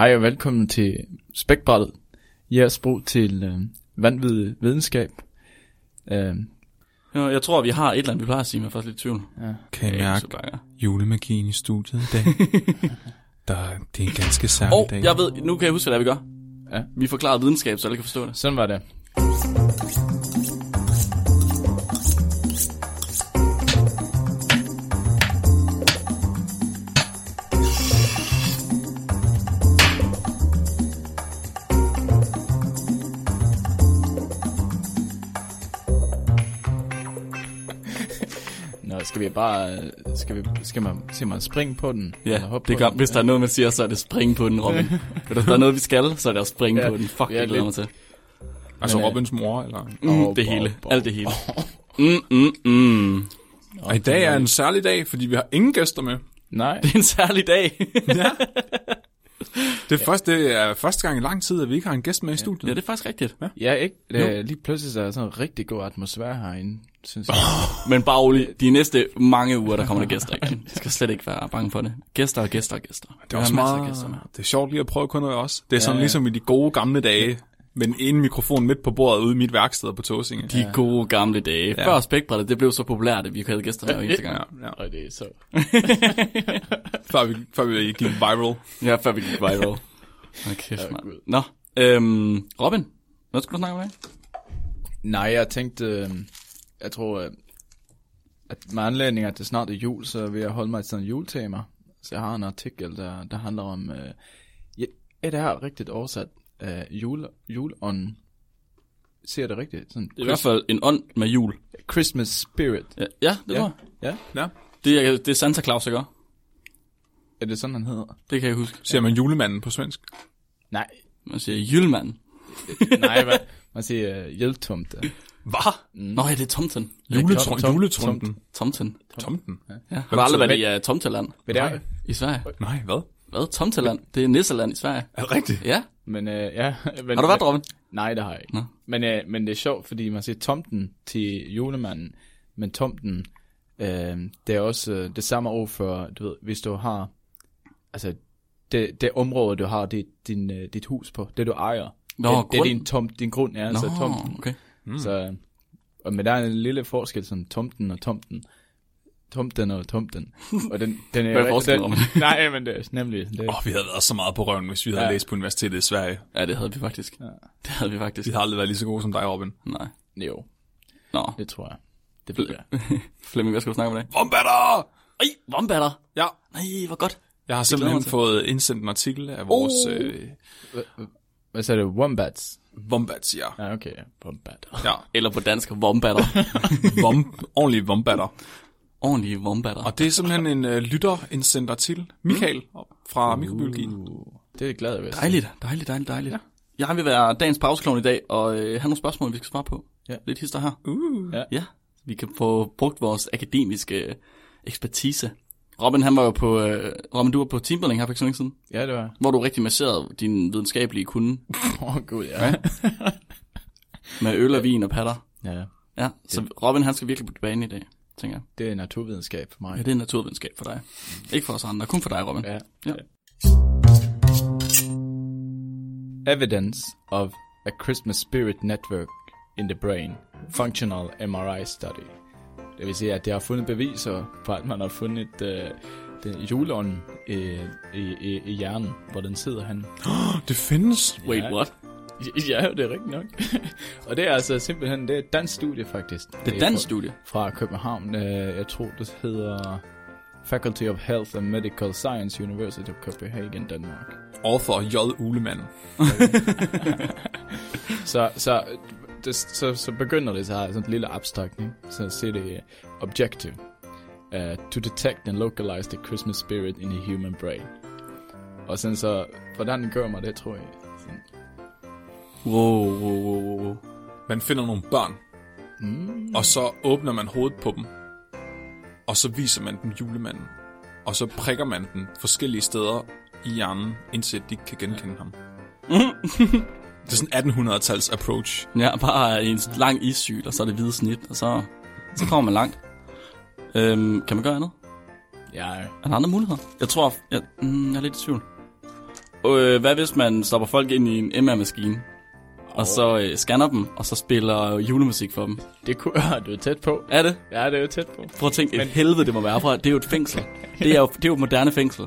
Hej og velkommen til Spækbrættet. Jeres brug til øh, vanvittig videnskab. Øh, Ja, jeg tror, vi har et eller andet, vi plejer at sige, men jeg er faktisk lidt i tvivl. ja. Kan jeg er mærke julemagien i studiet i dag? Der, det er en ganske særlig Og dag. jeg ved, nu kan jeg huske, hvad det er, vi gør. Ja. Vi forklarer videnskab, så alle kan forstå det. Sådan var det. Skal vi bare, øh, skal vi, skal man, skal man springe på den? Ja, Eller hoppe det gør, den? hvis der er noget, man siger, så er det spring på den, Robin. Hvis der er noget, vi skal, så er det at springe Ja. på den. Fuck, Ja, jeg glæder mig lidt. til. Altså Men, øh, Robins mor, eller? Mm, Åh, det bom, hele. bom. Alt det hele. Mm, mm, mm. Og i dag er en særlig dag, fordi vi har ingen gæster med. Nej, Det er en særlig dag. Ja. Det er, første, det er første gang i lang tid, at vi ikke har en gæst med i studiet. ja, det er faktisk rigtigt. ja ikke. Det, lige pludselig så er der sådan en rigtig god atmosfære herinde, synes jeg. Men bare rolig, de næste mange uger, der kommer der gæster igen. Jeg skal slet ikke være bange for det. Gæster og gæster og gæster. Det er også meget, gæster med. det er sjovt lige at prøve kun også. Det er sådan ja. ligesom i de gode gamle dage, med en mikrofon midt på bordet ude i mit værksted på Tåsinge. De gode gamle dage. Ja. Før spækbrættet, det blev så populært, at vi havde gæster hver eneste gang. Ja, ja. Og det er så... Før, vi, før vi gik viral. Ja, før vi gik viral. Hold kæft, Ja, mand. Nå, øhm, Robin, hvad skulle du snakke om i dag? Nej, jeg tænkte, øh, jeg tror, at med anledning af, at det snart er jul, så vil jeg holde mig til sådan en juletema. Så jeg har en artikel, der, der handler om, øh, ja, er det her rigtigt oversat? Øh, jule, juleånden. Ser det rigtigt? Sådan, Det er i hvert fald en ånd med jul. Christmas spirit. Ja, ja det Ja. tror jeg. Ja, Ja. Det er, det er Santa Claus, ikke? er det sådan, han hedder? Det kan jeg huske. Ser man julemanden på svensk? Nej, Man siger julemanden. nej, hvad? Man siger uh, hjælptomte. Hvad? Nå ja, det er tomten. Juletrum, tom- juletrumpen. Tomten. Tomten? Ja. Har du aldrig været i uh, Tomteland Hvad det er? i Sverige? Nej, hvad? Hvad? Tomteland? Det er Nisseland i Sverige. Er det rigtigt? Ja. Men øh, ja... Men, Har du været, Robin? Nej, det har jeg ikke. Nå. Men, øh, men det er sjovt, fordi man siger tomten til julemanden, men tomten, øh, det er også øh, det samme ord for, du ved, hvis du har, altså, det, det område, du har dit, din, øh, dit hus på, det du ejer, Nå, det, det er grund. din, tomt, din grund, ja, Nå, så tomten. okay. Mm. Så, og, men der er en lille forskel, som tomten og tomten, tomten og tomten. Og den, den er, Hvad er forskellen, Robin? Nej, men det er nemlig, det, Åh, oh, vi havde været så meget på røven, hvis vi havde Ja. læst på universitetet i Sverige. Ja, det havde vi faktisk. Ja. Det havde vi faktisk. Vi har aldrig været lige så gode som dig, Robin. Nej. jo, Nå. det tror jeg. Det bliver jeg. Flemming, hvad skal du snakke om i dag? Vombatter! Ej, vombatter. Ja, Nej, hvor godt. jeg har simpelthen fået indsendt en artikel af vores Oh. øh, Hvad sagde du? Wombats? Vombats, ja. Ja, okay. Wombat. ja. Eller på dansk, vombatter. Vom, ordentlige vombatter. Ordentlige vombatter. Og det er simpelthen en øh, lytter indsendt artikel. Michael fra Mikrobiologi. Uh, det er jeg glad ved. Dejligt, dejligt, dejligt, dejligt. Ja. Jeg vil være dagens pauseklon i dag, og øh, have nogle spørgsmål, vi skal svare på. Ja. Lidt hister her. Uh. Ja. Ja, vi kan få brugt vores akademiske øh, ekspertise. Robin, han var jo på, øh, Robin, du var på teambuilding her for ikke så længe siden, Ja, det var. hvor du rigtig masserede din videnskabelige kunde Åh, oh, gud, ja. med øl og vin og patter. ja. Ja, så Robin, han skal virkelig på banen i dag, tænker jeg. Det er naturvidenskab for mig. Ja, det er naturvidenskab for dig. Ikke for os andre, kun for dig, Robin. Ja. Ja. Evidence of a Christmas spirit network in the brain. Functional MRI study. Det vil sige, at det har fundet beviser på, at man har fundet uh, den juleånden i, i, i, i hjernen, hvor den sidder han. Det findes. Wait, Ja. what? Ja, det er rigtigt nok. og det er altså simpelthen, det er et dansk studie faktisk. Det er fra- dansk studie. fra København. Øh, Jeg tror, det hedder Faculty of Health and Medical Science, University of Copenhagen, Danmark. Author J. Ulemann. Så, så, det, så, så begynder det så her, sådan et lille abstrakt, ikke? så siger det objective. Uh, to detect and localize the Christmas spirit in the human brain. Og sådan så, hvordan gør man det, tror jeg? Sådan, Wow, wow, wow, wow. Man finder nogle børn, mm, og så åbner man hovedet på dem. Og så viser man dem julemanden. Og så prikker man den forskellige steder i hjernen, indtil de kan genkende ham. Det er sådan 1800-tals approach. Ja, bare en lang issyl, og så er det hvide snit, og så, så kommer man langt. Øhm, kan man gøre andet? ja, Er der andre muligheder? Jeg tror, jeg, mm, jeg er lidt i tvivl. øh, hvad hvis man stopper folk ind i en MR-maskine, og så øh, scanner dem, og så spiller julemusik for dem? Det kunne du er tæt på. Er det? Ja, det er jo tæt på. Prøv at tænke, et helvede det må være fra. Det er jo et fængsel. Det er jo, det er jo et moderne fængsel.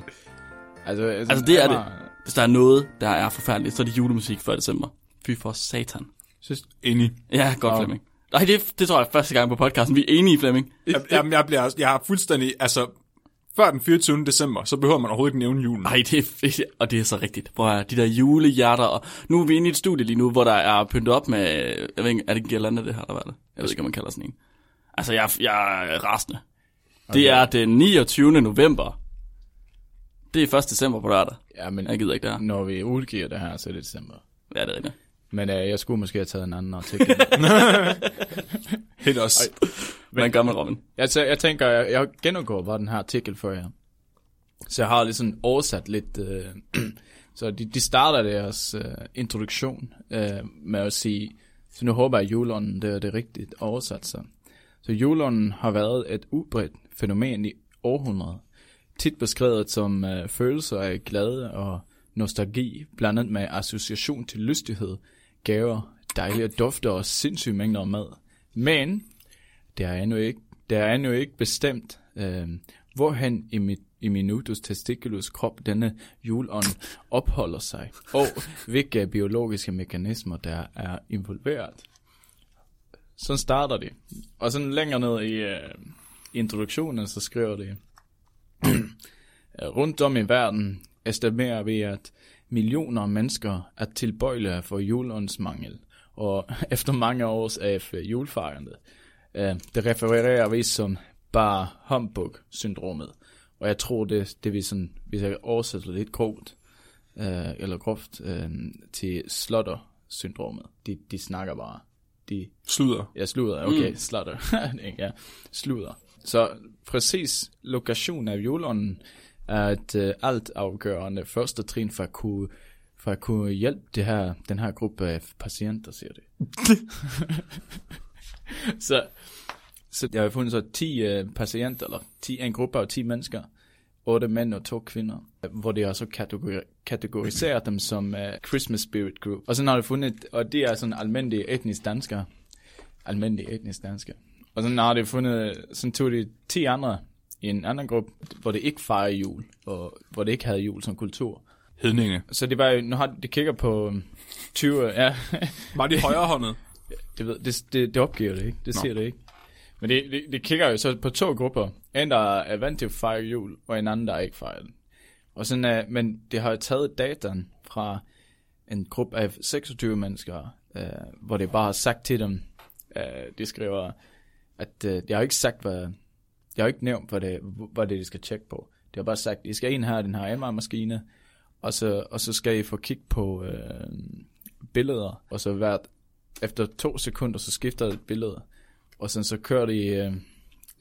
Altså, Altså, det er det. Hvis der er noget, der er forfærdeligt, så er det julemusik før december. Fy for satan. Synes, Enig. Ja, godt, Nå. Flemming. Nej, det, det tror jeg er første gang på podcasten. Vi er enige, Flemming. Jeg, jeg, bliver, jeg har fuldstændig, altså, før den 24. december, så behøver man overhovedet ikke nævne julen. Nej, det er, og det er så rigtigt. Hvor er de der julehjerter, og nu er vi inde i et studie lige nu, hvor der er pyntet op med, jeg ved ikke, er det girlande, det her, der var det? Jeg ved ikke, om man kalder sådan en. Altså, jeg, jeg er rasende. Okay. Det er den 29. november. Det er 1. december på lørdag. ja, men Jeg gider ikke det her. når vi udgiver det her, så er det december. Ja, det er rigtigt. Men øh, jeg skulle måske have taget en anden artikel. Helt også. Hvordan gør man, Robin? jeg, tæ- jeg tænker, jeg, jeg gennemgår bare den her artikel for jer. Så jeg har ligesom oversat lidt. Øh, så de, de starter deres øh, introduktion øh, med at sige, så nu håber jeg, at juleånden det er det rigtigt oversat. Så, så juleånden har været et udbredt fænomen i århundreder. Tit beskrevet som øh, følelser af glæde og nostalgi, blandet med association til lystighed, gaver, dejlige dufter og sindssyge mængder af mad. Men det er endnu ikke, det er endnu ikke bestemt, øh, hvorhen i, mit, i minutus testiculus krop denne julånd opholder sig, og hvilke biologiske mekanismer, der er involveret. Sådan starter det. Og sådan længere ned i øh, introduktionen, så skriver det, rundt om i verden estimerer vi, at millioner af mennesker er tilbøjelige for juleåndsmangel, og efter mange års af julefejrende, øh, det refererer vi som bare humbug-syndromet. Og jeg tror, det, det vi sådan, hvis jeg oversætter lidt groft, øh, eller groft, øh, til slotter-syndromet. De, de snakker bare. De, Sluder. Ja, sluder. Okay, mm. slutter. ja, sluder. Så præcis lokation af juleånden er et uh, altafgørende første trin for at kunne, for at kunne hjælpe det her, den her gruppe af patienter, siger det. så, så jeg har fundet så 10 uh, øh, patienter, eller 10, en gruppe af 10 mennesker, 8 mænd og 2 kvinder, hvor de har så kategori- kategoriseret dem som uh, Christmas Spirit Group. Og så har de fundet, og det er sådan almindelige etnisk danskere, almindelige etnisk danskere. Og så har de fundet, sådan tog de 10 andre i en anden gruppe, hvor det ikke fejrer jul, og hvor det ikke havde jul som kultur. Hedninge. Så det var jo, nu har de kigger på øhm, 20, ja, Var de højrehåndet? det, ved, det, det, det opgiver det ikke, det Nå. siger det ikke. Men det, det, det kigger jo så på to grupper. En, der er vant til at fejre jul, og en anden, der ikke fejrer den. Og sådan, uh, men det har jo taget dataen fra en gruppe af 26 mennesker, uh, hvor det bare har sagt til dem, uh, de skriver, at øh, jeg har ikke sagt, hvad, jeg har ikke nævnt, hvad det, hvad det de skal tjekke på. Det har bare sagt, I skal ind her den her MR-maskine, og så, og så skal I få kig på øh, billeder, og så hvert, efter to sekunder, så skifter det billede, og sådan, så kører de øh,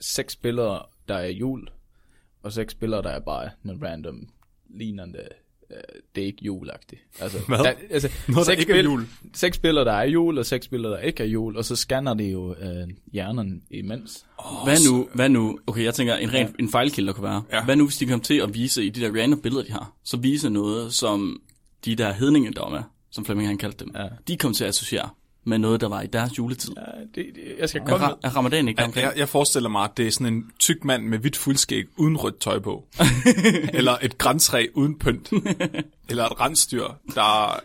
seks billeder, der er jul, og seks billeder, der er bare noget random, lignende, det er ikke julagtigt. Altså, Hvad? Der, altså, der seks ikke er jul. Seks billeder, der er jul, og seks billeder, der ikke er jul, og så scanner de jo øh, hjernen imens. Hvad nu, hvad nu, okay, jeg tænker, en ren en fejlkilde der kunne være. Ja. Hvad nu, hvis de kom til at vise i de der random billeder, de har, så vise noget, som de der hedninge, der var med, som Flemming han kaldte dem, Ja. de kom til at associere med noget, der var i deres juletid. Ja, det, det, jeg skal Er, komme ra- er ramadan ikke Jeg, omkring? jeg, jeg forestiller mig, at det er sådan en tyk mand med hvidt fuldskæg uden rødt tøj på. Eller et græntræ uden pynt. Eller et rensdyr, der...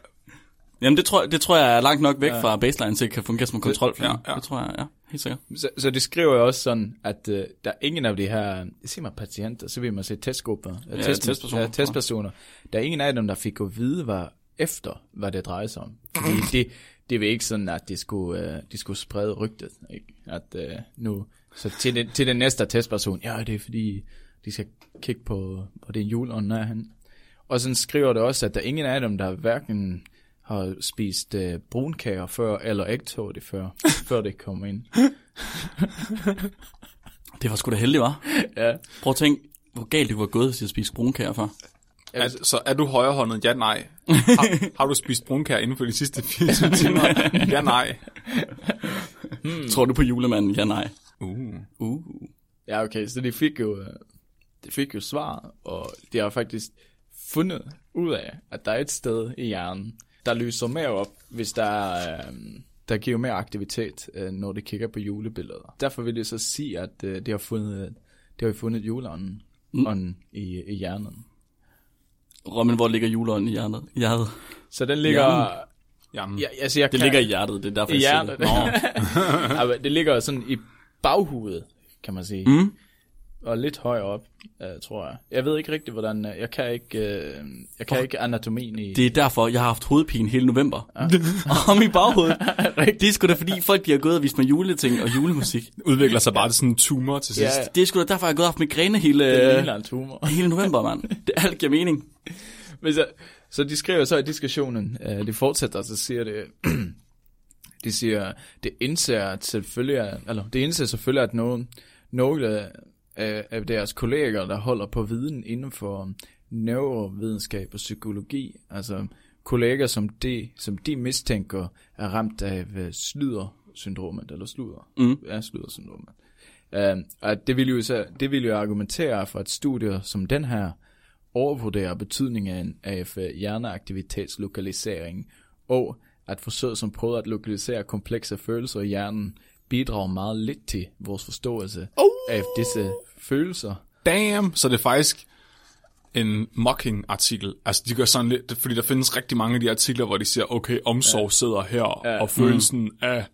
Jamen, det tror, det tror jeg er langt nok væk ja. fra baseline til at kan fungere som kontrol. ja, ja. Det tror jeg, ja, helt sikkert. Så, så de skriver jo også sådan, at uh, der er ingen af de her, siger man patienter, så vil man sige testgrupper, ja, testpersoner, ja, testpersoner. Der er ingen af dem, der fik at vide, hvad, efter, hvad det drejer sig om. Fordi det, det var ikke sådan, at de skulle, uh, de skulle sprede rygtet, ikke? At uh, nu, så til, den, til den næste testperson, ja, det er fordi, de skal kigge på, hvor det er juleånden er han. Og sådan skriver det også, at der er ingen af dem, der hverken har spist uh, brunkager før, eller ægtårte før, før det kom ind. Det var sgu da heldigt, var. Ja. Prøv at tænke, hvor galt det var gået, hvis jeg spiste brunkager før. Er, så er du højrehåndet? Ja, nej. Har, har du spist brunkær inden for de sidste 24 timer? Ja, nej. Hmm. Tror du på julemanden? Ja, nej. Uh. Uh. Ja, okay, så de fik jo, øh, de fik jo svar, og de har faktisk fundet ud af, at der er et sted i hjernen, der lyser mere op, hvis der er, øh, der giver mere aktivitet, øh, når det kigger på julebilleder. Derfor vil jeg så sige, at øh, det har fundet, det har fundet juleånden mm. i, i hjernen. Roman, hvor ligger juleånden i hjernet? hjertet? Så den ligger... Jamen, Ja, altså jeg Det kan, ligger i hjertet, det er derfor, i jeg siger hjertet. det. Nå. Ja, det ligger sådan i baghudet, kan man sige. Mm. Og lidt højere op, uh, tror jeg. Jeg ved ikke rigtigt, hvordan... Uh, jeg kan ikke, uh, jeg kan ikke anatomien i... Det er derfor, jeg har haft hovedpine hele november. Ja. Om i baghovedet. det er sgu da fordi, folk de har gået og vist mig juleting og julemusik. udvikler sig bare til sådan en tumor til sidst. Ja, Det er sgu da derfor, jeg har gået og haft migræne hele, det er en tumor. hele november, mand. Det alt giver mening. Men så, så de skriver så i diskussionen, uh, de fortsætter, så siger det... de siger, det indser at selvfølgelig, er, eller det indser selvfølgelig, at nogen, nogle af, af deres kolleger, der holder på viden inden for neurovidenskab og psykologi, altså kolleger, som de, som de mistænker er ramt af slyder-syndromet, eller sluder, Mm. ja, slyder-syndromet. Uh, at det vil jo så, det vil jo argumentere for et studie som den her overvurderer betydningen af hjerneaktivitetslokalisering, og at forsøg som prøver at lokalisere komplekse følelser i hjernen bidrager meget lidt til vores forståelse Oh! af disse følelser. Damn! Så det er faktisk en mocking-artikel. Altså, de gør sådan lidt, fordi der findes rigtig mange af de artikler, hvor de siger, okay, omsorg ja. sidder her, ja. og følelsen mm. af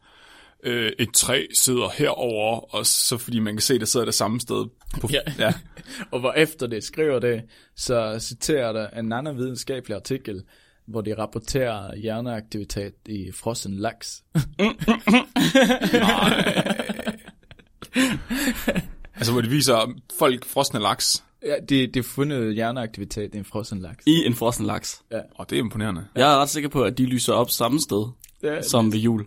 øh, et træ sidder herover, og så fordi man kan se, det sidder det samme sted. På, Ja. ja. Og hvor efter det skriver det, så citerer der en anden videnskabelig artikel, hvor de rapporterer hjerneaktivitet i frossen laks. Altså, hvor de viser folk frosne laks, ja, de, de har fundet hjerneaktivitet i en frossen laks. I en frossen laks. og det er imponerende. Jeg er ret sikker på, at de lyser op samme sted Ja, som ved jul.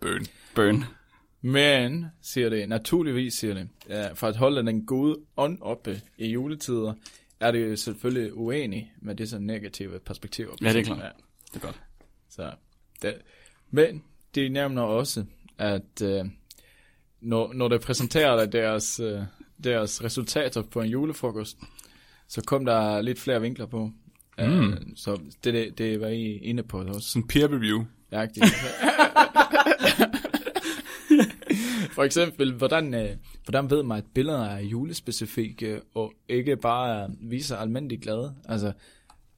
Bøn. Burn. Men, siger det, naturligvis siger det, ja, for at holde den gode ånd oppe i juletider, er det jo selvfølgelig uenig med disse negative perspektiver. Ja, det er klart. Ja, Det er godt. så det. Men de nævner også, at øh, når, når de præsenterer deres, øh, deres resultater på en julefrokost, så kom der lidt flere vinkler på. Mm. Uh, så det, det, det var I inde på også. Sådan peer review. Jagtigt. For eksempel, hvordan, øh, hvordan ved man, at billeder er julespecifikke, og ikke bare viser almindeligt glade? Altså,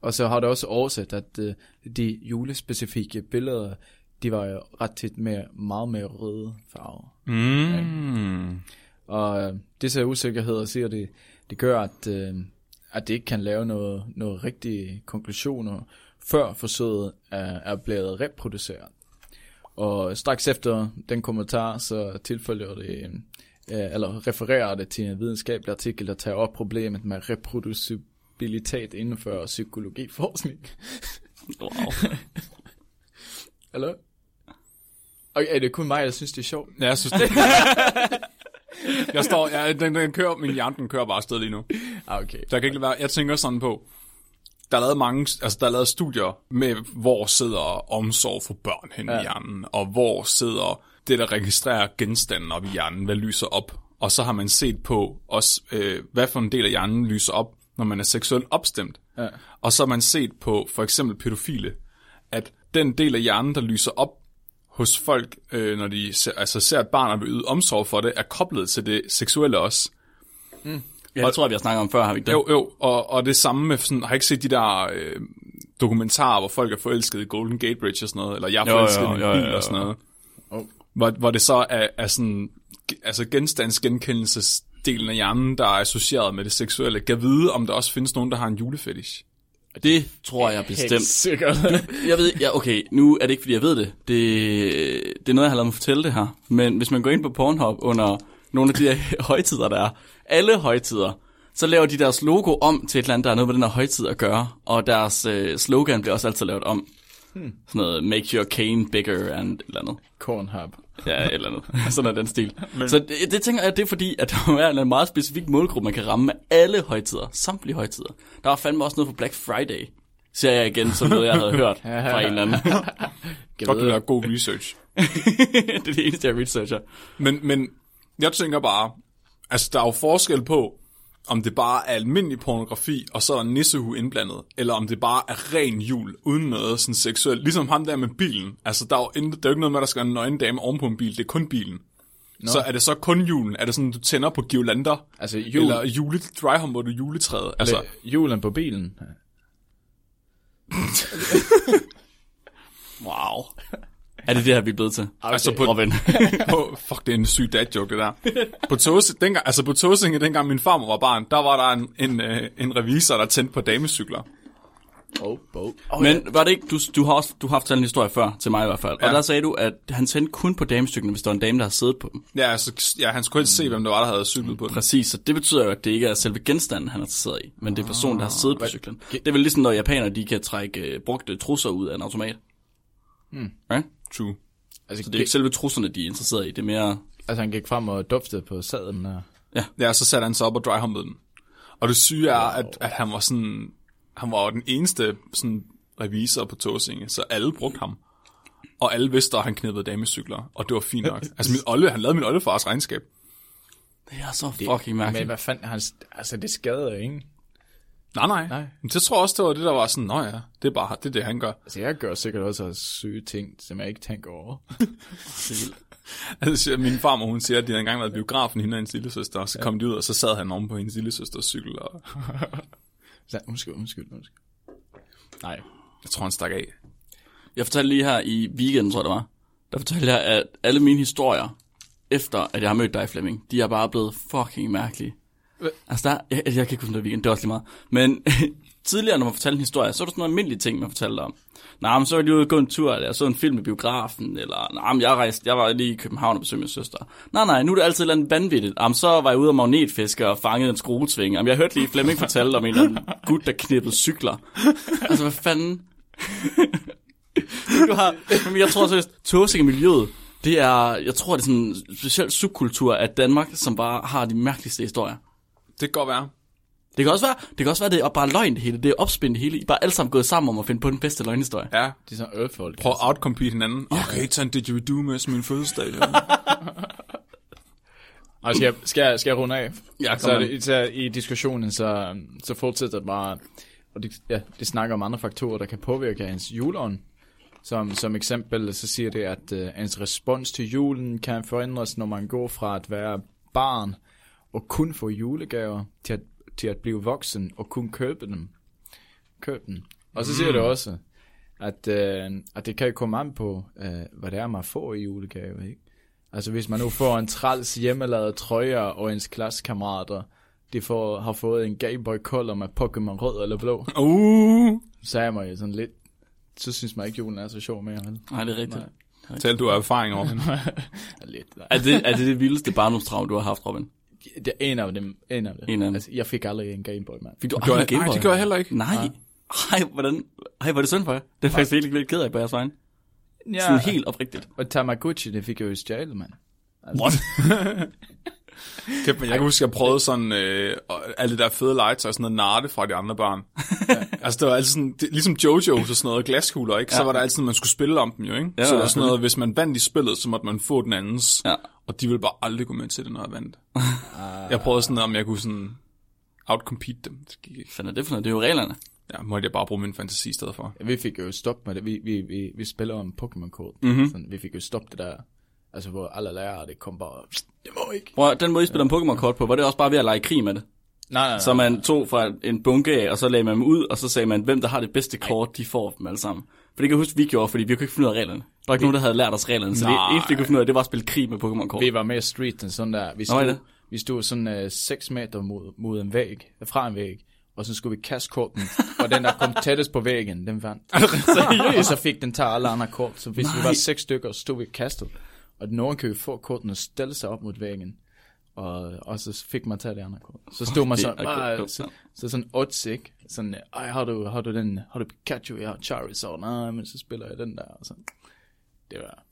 og så har det også oversat, at øh, de julespecifikke billeder, de var jo ret tit mere, meget mere røde farver. Mm. Og øh, disse usikkerheder siger det, det gør, at, øh, at det ikke kan lave noget, noget rigtige konklusioner, før forsøget er, er blevet reproduceret. Og straks efter den kommentar, så tilfølger det, øh, eller refererer det til en videnskabelig artikel, der tager op problemet med reproducibilitet inden for psykologiforskning. Wow. Eller? Okay, er det kun mig, der synes, det er sjovt? Ja, jeg synes det. jeg står, ja, den, den kører, min hjerne den kører bare afsted lige nu. Ah, okay. Så jeg kan ikke være, jeg tænker sådan på, der er lavet mange, altså der er lavet studier med, hvor sidder omsorg for børn hen ja. i hjernen, og hvor sidder det, der registrerer genstanden op i hjernen, hvad lyser op. Og så har man set på også, øh, hvad for en del af hjernen lyser op, når man er seksuelt opstemt. Ja. Og så har man set på for eksempel pædofile, at den del af hjernen, der lyser op hos folk, øh, når de ser, altså ser et barn og vil yde omsorg for det, er koblet til det seksuelle også. Ja, det tror jeg, vi har snakket om før, har vi ikke det? Jo, jo, og, og det samme med sådan, har I ikke set de der øh, dokumentarer, hvor folk er forelsket i Golden Gate Bridge og sådan noget, eller jeg er Jo, forelsket jo, i min jo, bil jo, jo. og sådan noget. Oh. Hvor, hvor det så er, er sådan, altså genstandsgenkendelsesdelen af hjernen, der er associeret med det seksuelle. Kan vide, om der også findes nogen, der har en julefetish. Det tror jeg Helt bestemt. sikkert. Jeg ved, ja, okay, nu er det ikke, fordi jeg ved det. det. Det er noget, jeg har lavet mig fortælle det her. Men hvis man går ind på Pornhub under nogle af de her højtider, der er, alle højtider, så laver de deres logo om til et eller andet, der er noget med den her højtid at gøre. Og deres øh, slogan bliver også altid lavet om. Hmm. Sådan noget, make your cane bigger and et eller andet. Cornhub. Ja, et eller andet. Sådan er den stil. Men... Så det, det tænker jeg, det er fordi, at der er en meget specifik målgruppe, man kan ramme med alle højtider. Samtlige højtider. Der var fandme også noget på Black Friday. Ser jeg igen, som noget, jeg havde hørt fra en eller anden. Fuck, det er god research. det er det eneste, jeg researcher. Men, men jeg tænker bare, altså der er jo forskel på, om det bare er almindelig pornografi, og så er nissehue indblandet, eller om det bare er ren jul, uden noget sådan seksuelt. Ligesom ham der med bilen. Altså, der er jo, intet, der er jo ikke noget med, at der skal være en nøgen dame oven på en bil. Det er kun bilen. No. Så er det så kun julen? Er det sådan, du tænder på girlander? Altså, jul, Eller jule, dryhumper du juletræet? Altså, altså, julen på bilen. Wow. Er det det her, vi er blevet til? Altså på- Robin. på, fuck, det er en syg dad joke, det der. På, Tåse, dengang, altså på Tåsinge, dengang min farmor var barn, der var der en, en, øh, en revisor, der tændte på damecykler. Oh, oh. Men var det ikke, du, du har også du har fortalt en historie før, til mig i hvert fald. Og Ja. der sagde du, at han tændte kun på damestykkerne, hvis der var en dame, der havde siddet på dem. Ja, altså, ja, han skulle ikke se, hvem der var, der havde cyklet på den. Præcis, så det betyder jo, at det ikke er selve genstanden, han er interesseret i, men det er personen, der har siddet på hvad- cyklen. Det er vel ligesom, når japanere, de kan trække øh, brugte trusser ud af en automat. Hmm. Right? True. Altså, Så det er ikke selve trusserne, de er interesseret i, det er mere... altså, han gik frem og duftede på sadlen. Og... Ja, så satte han sig op og dryhumpede den. Og det syge er, at, at han var sådan, han var jo den eneste sådan, revisor på Tåsinge, så alle brugte ham. Og alle vidste, at han knippede damecykler, og det var fint nok. Altså, min olle, han lavede min oldefars regnskab. Det er så fucking mærkeligt. Men hvad fanden, han, altså, det skader jo ingen. Nej, nej. Nej. Men det tror jeg også, det var det, der var sådan, nå ja, det er bare det, er det han gør. Altså, jeg gør sikkert også syge ting, som jeg ikke tænker over. Altså, min farmor, hun siger, at de havde engang været biografen, hende og hendes lille søster, og så kom de ud, og så sad han oven på hendes lille søsters cykel, og Så, undskyld, undskyld, undskyld. Nej. jeg tror, han stak af. Jeg fortalte lige her i weekenden, tror jeg det var, der fortalte jeg, at alle mine historier, efter at jeg har mødt dig, Flemming, de er bare blevet fucking mærkelige. Altså, der, jeg, jeg kan ikke huske, om det weekend, det er også lige meget. Men tidligere, når man fortalte en historie, så var der sådan nogle almindelige ting, man fortalte om. Nej, men så var jeg lige ude og gå en tur, eller jeg så en film i biografen, eller nej, men jeg, rejste, jeg var lige i København og besøgte min søster. Nej, nej, nu er det altid et eller andet vanvittigt. Jamen, så var jeg ude og magnetfiske og fangede en skruetving. Jamen, jeg hørte lige Flemming fortælle om en eller anden gut, der knippede cykler. Altså, hvad fanden? du har, men jeg tror seriøst, tåsing miljøet, det er, jeg tror, det er sådan en speciel subkultur af Danmark, som bare har de mærkeligste historier. Det kan godt være. Det kan også være, det kan også være, det er bare løgn det hele. Det er opspændt hele. I er bare alle sammen gået sammen om at finde på den bedste løgnhistorie. Ja, Det er sådan ørfolk. prøv at outcompete hinanden. Okay, tag en didgeridoo med som min fødselsdag. Og skal jeg, skal, jeg, skal jeg runde af? Ja, så, det, så i diskussionen, så, så fortsætter det bare, og det, ja, det snakker om andre faktorer, der kan påvirke hans juleånd. Som, som eksempel, så siger det, at uh, ens respons til julen kan forændres, når man går fra at være barn og kun få julegaver, til at, til at blive voksen og kun købe dem. Købe dem. Og så siger det også, at, uh, at det kan jo komme an på, uh, hvad det er, man får i julegave, ikke? Altså hvis man nu får en træls hjemmelavet trøje, og ens klassekammerater, de får, har fået en Game Boy Color med Pokémon rød eller blå, Uh, så er man jo sådan lidt, så synes man ikke, julen er så sjov mere, vel? Nej, det er rigtigt. Nej. tal du erfaring over lidt, nej. Er det, er det det vildeste barndomstraum, du har haft, Robin? Det er en af dem, en af dem. En af dem. Altså, jeg fik aldrig en Game Boy, mand. Fik du Gjorde, aldrig Game nej, Boy? det gjorde jeg heller ikke. Nej. Ej, hvordan? Ej, hvor er det synd for jer. Det er faktisk virkelig, virkelig ked af på jeres vegne. Ja, Sådan helt oprigtigt. og Tamagotchi, det fik jeg jo stjælet, mand. What? Kæft, men jeg kan huske, at jeg prøvede sådan, øh, og alle det der fede legetøj, sådan noget narte fra de andre børn. altså, det var altid sådan, det, ligesom Jojo og sådan noget, glaskugler, ikke? Så Ja. var der altid, man skulle spille om dem jo, ikke? Ja, så der var ja, sådan noget, hvis man vandt i spillet, så måtte man få den andens. Ja. Og de ville bare aldrig gå med til det, når jeg vandt. jeg prøvede sådan, om jeg kunne sådan outcompete dem. Det gik ikke. Fanden er det for noget? Det er jo reglerne. Ja, måtte jeg bare bruge min fantasi i stedet for. Vi fik jo stop med det. Vi, vi, vi, vi spiller om Pokémon-kort. Mhm. Mm-hmm. Sådan, vi fik jo stop det der. Altså, hvor alle lærere, det kom bare, det må ikke. Prøv, den måde, I spiller om Pokémon-kort på, var det også bare ved at lege krig med det? Nej, nej, Så man tog fra en bunke af, og så lagde man dem ud, og så sagde man, hvem der har det bedste kort, de får dem alle sammen. For det kan jeg huske, vi gjorde, fordi vi kunne ikke finde ud af reglerne. Der var ikke nogen, der havde lært os reglerne, så det Nej. eneste, vi kunne finde ud af, det var at spille krig med Pokémon-kort. Vi var mere street end sådan der. Vi Nå, stod, det? vi stod sådan 6 meter mod, mod en væg, fra en væg, og så skulle vi kaste korten, og den der kom tættest på væggen, den vandt. og så fik den tager alle andre kort, så hvis Nej. vi var seks stykker, så stod vi kastet, og nogen kan jo få korten og stille sig op mod væggen, og, og så fik man taget de andre kort. Så stod man Det sådan, så, ja. så sådan odds, ikke? Sådan, ej, har du, har du den, har du Pikachu, jeg har Charizard, nej, men så spiller jeg den der, og så. Det var,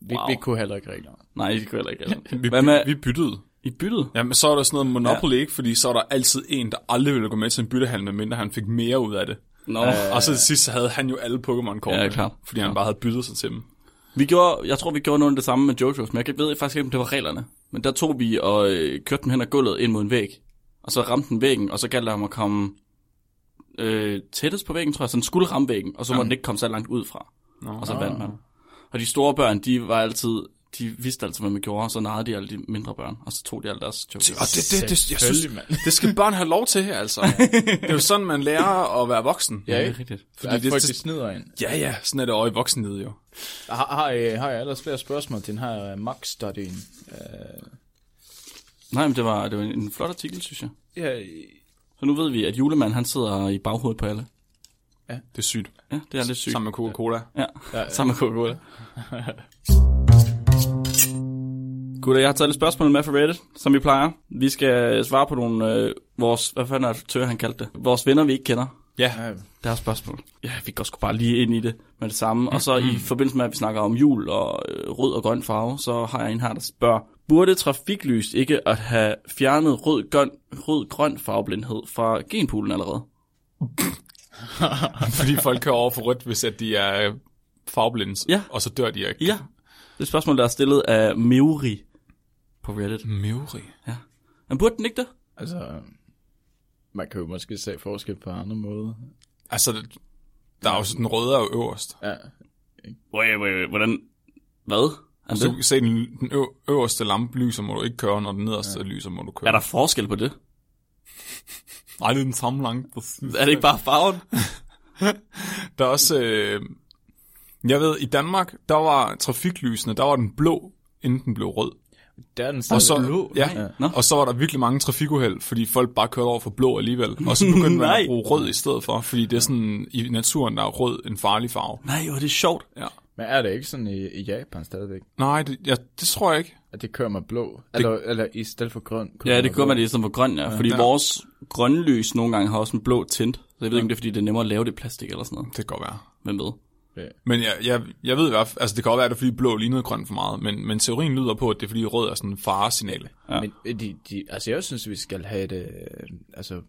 vi, Wow. vi kunne heller ikke reglerne. Nej, det kunne heller ikke. reglerne. Vi, Hvad med, vi byttede. I byttede? Jamen, så er der sådan noget Monopoly, ikke? Fordi så er der altid en, der aldrig ville gå med til en byttehandel, medmindre han fik mere ud af det. Nå, Og så til sidst så havde han jo alle Pokémon-kort, Ja, fordi han bare havde byttet sig til dem. vi gjorde, jeg tror, vi gjorde noget af det samme med Jojos, men jeg ved faktisk ikke, om det var reglerne. Men der tog vi og øh, kørte dem hen ad gulvet ind mod en væg. og så ramte den væggen, og så galt det om at komme øh, tættest på væggen, tror jeg, så den skulle ramme væggen, og så må den ikke komme så langt ud fra, Nå. og så vandt man. Og de store børn, de var altid, de vidste altid, hvad man gjorde, og så narrede de alle de mindre børn, og så tog de alle deres chokolader. Og det, det, det, jeg synes, det skal børn have lov til, altså. Det er jo sådan, man lærer at være voksen. Ja, det ikke? er rigtigt. Fordi det- det, folk, det- de snyder ind. Ja, ja, sådan er det over i voksenlivet jo. Har, har, I, har jeg ellers flere spørgsmål til den her uh, Max-studien? Uh, Nej, men det var, det var en flot artikel, synes jeg. ja, Så nu ved vi, at julemanden, han sidder i baghovedet på alle. Det er sygt. Ja, det er lidt sygt. Sammen med Coca-Cola. Ja, ja, sammen med Coca-Cola. Gutter, jeg har taget lidt spørgsmål med fra Reddit, som vi plejer. Vi skal svare på nogle, øh, vores, hvad fanden er det, tør, han kaldte det? Vores venner, vi ikke kender. Ja, Der er spørgsmål. Ja, vi går sgu bare lige ind i det med det samme. Og så i forbindelse med, at vi snakker om jul og øh, rød og grøn farve, så har jeg en her, der spørger, burde trafiklys ikke at have fjernet rød, grøn, rød grøn farveblindhed fra genpoolen allerede? fordi folk kører over for rødt, hvis at de er øh, farveblinde, Ja. og så dør de ikke. Ja, det er et spørgsmål, der er stillet af Meuri på Reddit. Møvrig. Ja. Men burde den ikke det? altså, man kan jo måske se forskel på andre måder. Altså, det- der er jo den røde er jo øverst. Ja, Wait, wait, wait, hvordan? Hvad? Er, Så du det? kan se, den, den ø- øverste lampe lyser, må du ikke køre, når den nederste ja. lyser, må du køre. er der forskel på det? Nej, det er den samme lampe. Er det ikke bare farven? Der er også... Øh, jeg ved, i Danmark, der var trafiklysene, der var den blå, inden den blev rød. Der er den Og så, blå. ja, Nej. Nå. og så var der virkelig mange trafikuheld, fordi folk bare kørte over for blå alligevel. Og så begyndte man at bruge rød i stedet for, fordi det er sådan, i naturen, der er rød en farlig farve. Nej, hvor er det sjovt. Ja. Men er det ikke sådan i, i Japan stadigvæk? Nej, det, ja, det tror jeg ikke. At det kører med blå? Eller, eller i stedet for grøn? kører Ja, det blå? man det i stedet for grøn, ja. Fordi Ja. vores grønne lys nogle gange har også en blå tint. Så jeg ved ikke, om det er, fordi det er nemmere at lave det i plastik eller sådan noget. Det kan godt være. Hvem ved? Men jeg, jeg, jeg ved i hvert fald, altså det kan godt være, at det er fordi blå lignede grøn for meget, men, men teorien lyder på, at det er fordi rød er sådan en faresignal. Ja. Men øh, de, de, altså jeg synes, vi skal have det, øh, altså,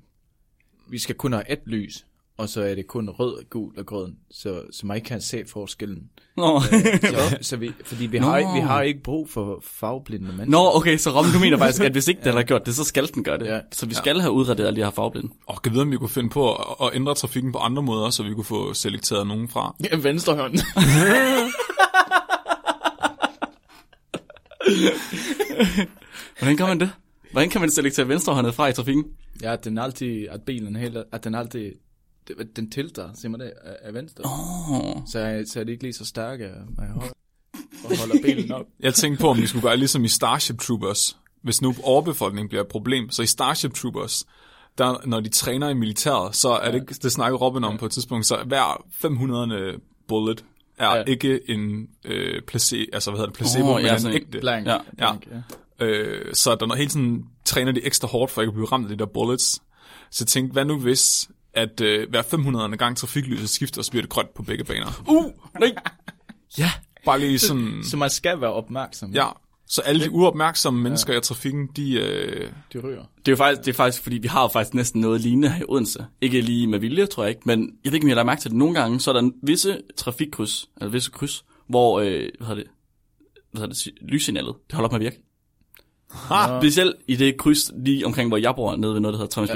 vi skal kun have et lys, og så er det kun rød, gul og grøn, så, så man ikke kan se forskellen. Nå, Så, så vi, fordi vi har, Nå. ikke, vi har ikke brug for farveblinde mennesker. Nå okay, så Robin, du mener faktisk, at hvis ikke den har gjort det, så skal den gøre det. Ja. Så vi skal have udrettet alle de her farveblinde. Og kan vide, om vi kunne finde på at, at ændre trafikken på andre måder, så vi kunne få selekteret nogen fra. Ja, venstre hånd. Hvordan gør man det? Hvordan kan man selektere venstrehåndet fra i trafikken? ja, at den altid, at bilen helt, at den altid, den tilter, siger man det, af, af venstre. Oh. Så, er- så er det ikke lige så stærke med højre. Og holder bilen op. Jeg tænkte på, om vi skulle gøre ligesom i Starship Troopers. Hvis nu overbefolkning bliver et problem, så i Starship Troopers, der, når de træner i militæret, så er det, det snakker Robin om på et tidspunkt, så hver 500. bullet er Ja. ja. ikke en øh, place, altså hvad hedder det, placebo, oh, ja, men en ægte. Blank. Ja. blank ja. Øh, så der når hele tiden træner de ekstra hårdt, for ikke at blive ramt af de der bullets. Så tænkte, hvad nu hvis, at øh, hver 500. gang trafiklyset skifter, så bliver det grønt på begge baner. Uh, nej. Ja, Bare lige sådan, Så man skal være opmærksom. ja. Så alle de uopmærksomme mennesker i trafikken, de... Øh, De ryger. det er jo faktisk, det er faktisk, fordi vi har jo faktisk næsten noget lignende her i Odense. Ikke lige med vilje, tror jeg ikke, men jeg ved ikke, om jeg har mærke til det. Nogle gange, så er der en visse trafikkryds, eller visse kryds, hvor, øh, hvad hedder det, hvad hedder det, lyssignalet, det holder op med at virke. ha, Specielt i det kryds lige omkring, hvor jeg bor, nede ved noget, der hedder Thomas ja.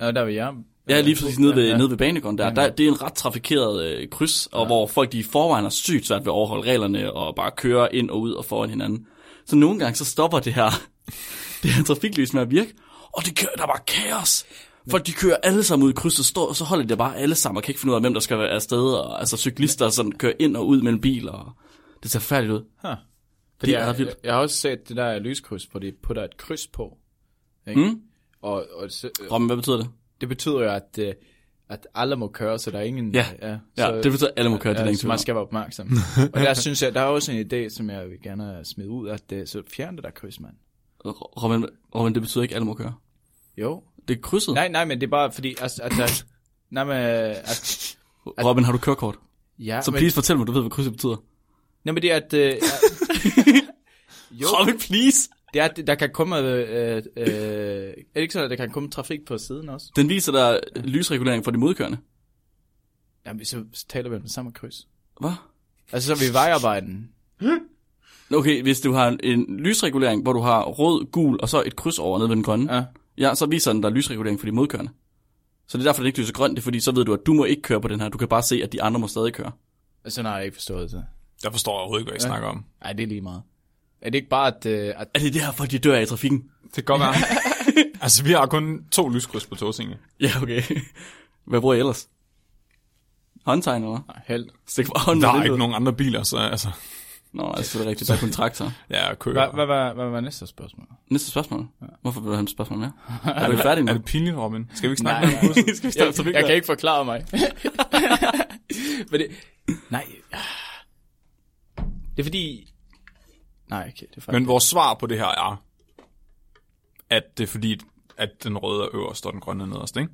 Ja, der vil jeg. Ja, lige præcis nede ved, ja. nede ved banegården der. der. Det er en ret trafikeret øh, kryds, og hvor folk de i forvejen har sygt svært ved at overholde reglerne, og bare køre ind og ud og foran hinanden. Så nogle gange så stopper det her, det her trafiklys med at virke, og det kører, der er bare kaos. Folk de kører alle sammen ud i krydset, står, og så holder de bare alle sammen, og kan ikke finde ud af, hvem der skal være afsted, og altså cyklister, som kører ind og ud mellem biler, og det ser færdigt ud. Huh. Det er jeg, ret vildt. jeg, jeg har også set det der lyskryds, hvor de putter et kryds på. Ikke? Mm? Og, og så, Robin, hvad betyder det? Det betyder jo, at, øh, at alle må køre, så der er ingen... Ja. ja, Ja, så, det betyder, at alle må køre, det er ja, så man skal være opmærksom. og der synes jeg, der er også en idé, som jeg vil gerne smide ud, at det, så fjern det der kryds, mand. Robin, Robin, det betyder ikke, at alle må køre. Jo. Det er krydset. Nej, nej, men det er bare fordi, at, at, at nej, men, at, Robin, har du kørekort? ja, Så men, please fortæl mig, du ved, hvad krydset betyder. nej, men det er, at, øh, at jo, Robin, please! Det er, der kan komme, øh, øh, er det ikke at der kan komme trafik på siden også? Den viser dig lysregulering for de modkørende. Jamen, så taler vi om det samme kryds. Hvad? Altså, så er vi i vejarbejden. Okay, hvis du har en lysregulering, hvor du har rød, gul og så et kryds over nede ved den grønne. Ja. Ja, så viser den der lysregulering for de modkørende. Så det er derfor, den ikke lyser grønt, det er fordi, så ved du, at du må ikke køre på den her. Du kan bare se, at de andre må stadig køre. Sådan har jeg ikke forstået det. Der forstår jeg overhovedet ikke, hvad I snakker om. Nej, det er lige meget. Er det ikke bare, at, øh, at Er det derfor, de dør af i trafikken? Det kan godt være. altså, vi har kun to lyskryds på Tåsinge. Ja, okay. Hvad bruger I ellers? Håndtegn, eller? nej, held. Stik for hånden Der er ikke nogen andre biler, så altså, Nå, altså, det er rigtigt. Der er kun traktor. ja, kører. Hvad, hvad, hvad, hvad var næste spørgsmål? Næste spørgsmål. Hvorfor vil du have et spørgsmål mere? er du færdig nu? Er det pinligt, Robin? Skal vi ikke snakke Nej, mere om kurset? Skal vi jeg, starte jeg kan ikke forklare mig. Men det, nej. Det er fordi... Nej, okay, det er faktisk... Men vores svar på det her er, at det er fordi, at den røde er øverst, og den grønne er nederst, ikke?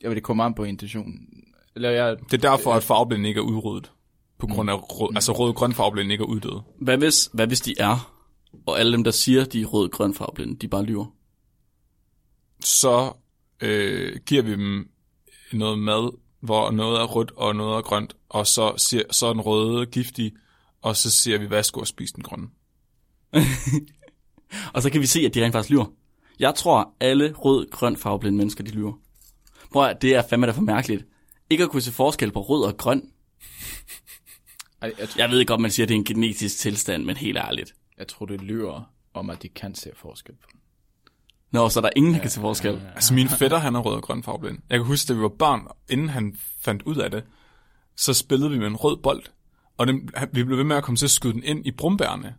Jeg vil det komme an på intentionen. Eller jeg... Det er derfor, at farveblind ikke er udryddet. På grund af rød, altså rød-grøn farveblind ikke er uddød. Hvad hvis, hvad hvis de er, og alle dem, der siger, de er rød-grøn farveblinde, de bare lyver? Så øh, giver vi dem noget mad, hvor noget er rødt og noget er grønt, og så, siger, så er den røde giftig, og så siger vi, værsgo og spise den grønne. Og så kan vi se, at de rent faktisk lyver. Jeg tror, alle rød-grøn farveblinde mennesker, de lyver. Prøv at, det er fandme da for mærkeligt. Ikke at kunne se forskel på rød og grøn. Ej, jeg, tror, Jeg ved godt, man siger, at det er en genetisk tilstand, men helt ærligt. jeg tror, det lyver om, at de kan se forskel på. Nå, så er der ingen, der kan se forskel. Altså min fætter, han er rød og grøn farveblind. Jeg kan huske, da vi var børn, inden han fandt ud af det, så spillede vi med en rød bold, og den, vi blev ved med at komme til at skyde den ind i brumbærene.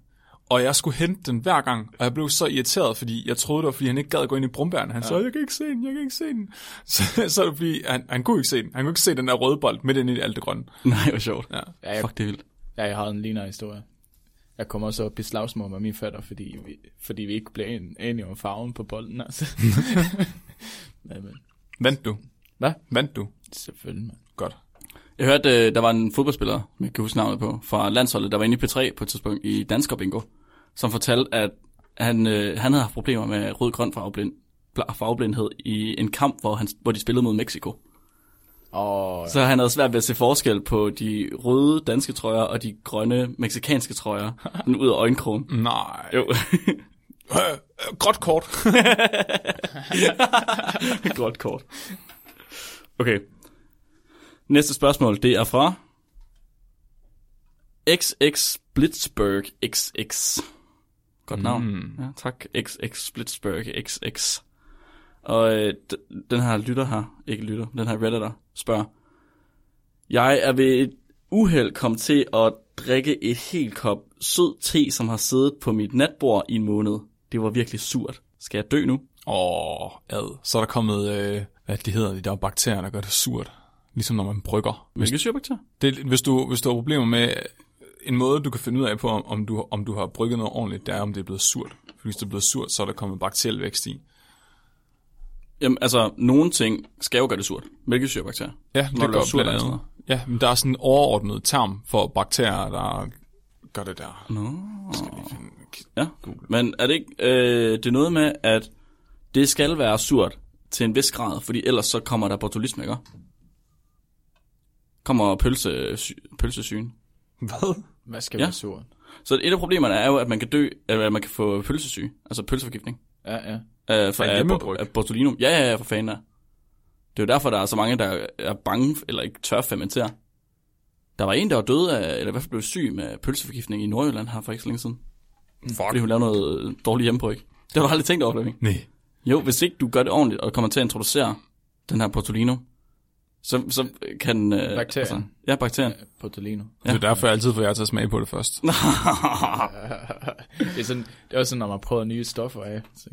Og jeg skulle hente den hver gang, og jeg blev så irriteret, fordi jeg troede det var, fordi han ikke gad at gå ind i brumbærene. Han ja. sagde, jeg kan ikke se den, jeg kan ikke se den. Så, så det fordi, han, han kunne ikke se den. Han kunne ikke se den der røde bold midt ind i alt det grønne. Nej, hvor sjovt. Ja. Ja, jeg, Fuck, det er vildt. ja, jeg har en lignende historie. Jeg kommer også op i slagsmål med min fætter, fordi vi, fordi vi ikke blev en- enige om farven på bolden. Altså. men, men, Vandt du? hvad? Vandt du? Selvfølgelig, man. Godt. Jeg hørte, øh, der var en fodboldspiller, jeg kan huske navnet på, fra landsholdet, der var inde i P3 på et tidspunkt i Dansker Bingo, som fortalte, at han, øh, han havde haft problemer med rød-grøn farveblind, farveblindhed i en kamp, hvor, han, hvor de spillede mod Mexico. Og Så han havde svært ved at se forskel på de røde danske trøjer og de grønne meksikanske trøjer, sådan ud af øjenkrogen. Nej. Jo, gråt kort. godt kort. Okay. Næste spørgsmål, det er fra XX Blitzberg XX. Godt navn. Mm. Ja, tak. XX Blitzberg XX. Og øh, den her lytter her, ikke lytter, den her redditor, spørger. Jeg er ved et uheld kommet til at drikke et helt kop sød te, som har siddet på mit natbord i en måned. Det var virkelig surt. Skal jeg dø nu? Åh, ad. Så er der kommet, øh, hvad de hedder, de der bakterier, der gør det surt. Ligesom når man brygger. Hvis, Hvilke syrebakterier? det, hvis, du, hvis du har problemer med en måde, du kan finde ud af på, om, du, om du har brygget noget ordentligt, det er, om det er blevet surt. For hvis det er blevet surt, så er der kommet bakteriel vækst i. Jamen, altså, nogle ting skal jo gøre det surt. Hvilke syrebakterier? Ja, det det gør er surt blandt andet. Ja, men der er sådan en overordnet term for bakterier, der gør det der. Nå. Skal lige finde- Ja, men er det ikke øh, det er noget med, at det skal være surt til en vis grad, fordi ellers så kommer der botulisme, ikke? Kommer pølse, sy, pølsesygen. Hvad? hvad skal Ja. være? Så et af problemerne er jo, at man kan dø, eller at man kan få pølsesyge, altså pølseforgiftning. Ja, ja. Øh, for, Af af, botulinum. Ja, ja, ja, for fanden der. Det er jo derfor, der er så mange, der er bange, eller ikke tør fermentere. Der var en, der var død af, eller i hvert fald blev syg med pølseforgiftning i Nordjylland her for ikke så længe siden. Fuck. Fordi hun lavede noget dårligt hjemmebryg. Det har du aldrig tænkt over, Flemming. Nej. Jo, hvis ikke du gør det ordentligt, og kommer til at introducere den her botulinum, så, så kan... Øh, Bakterien. ja, bakterien. Portolino. Ja. Det er derfor, jeg altid får jer til at smage på det først. det, er sådan, det er også sådan, når man prøver nye stoffer af. Så,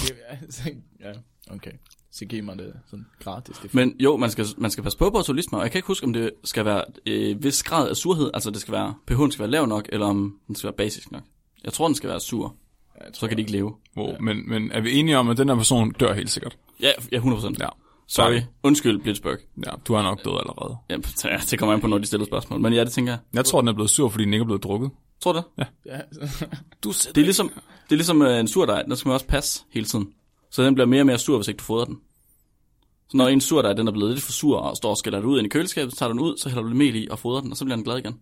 så, ja, okay. Så giv mig det sådan gratis. Det Men jo, man skal, man skal passe på botulisme, og jeg kan ikke huske, om det skal være øh, vis grad af surhed, altså det skal være, pH'en skal være lav nok, eller om den skal være basisk nok. Jeg tror, den skal være sur, Ja, jeg tror, så kan de ikke leve. Wow. Men, men er vi enige om, at den her person dør helt sikkert? Ja, ja 100%. Ja. Sorry. Undskyld, Blitzberg. Ja, du er nok død allerede. Ja, det kommer an på, når de stiller spørgsmål. Men ja, det tænker jeg. Jeg tror, den er blevet sur, fordi den ikke er blevet drukket. Tror du det? Ja, Du Det er ligesom, det er ligesom øh, en surdej, den skal man også passe hele tiden. Så den bliver mere og mere sur, hvis ikke du fodrer den. Så når en surdej, den er blevet lidt for sur og står og skælder det ud ind i køleskabet, så tager du den ud, så hælder du lidt mel i og fodrer den, og så bliver den glad igen.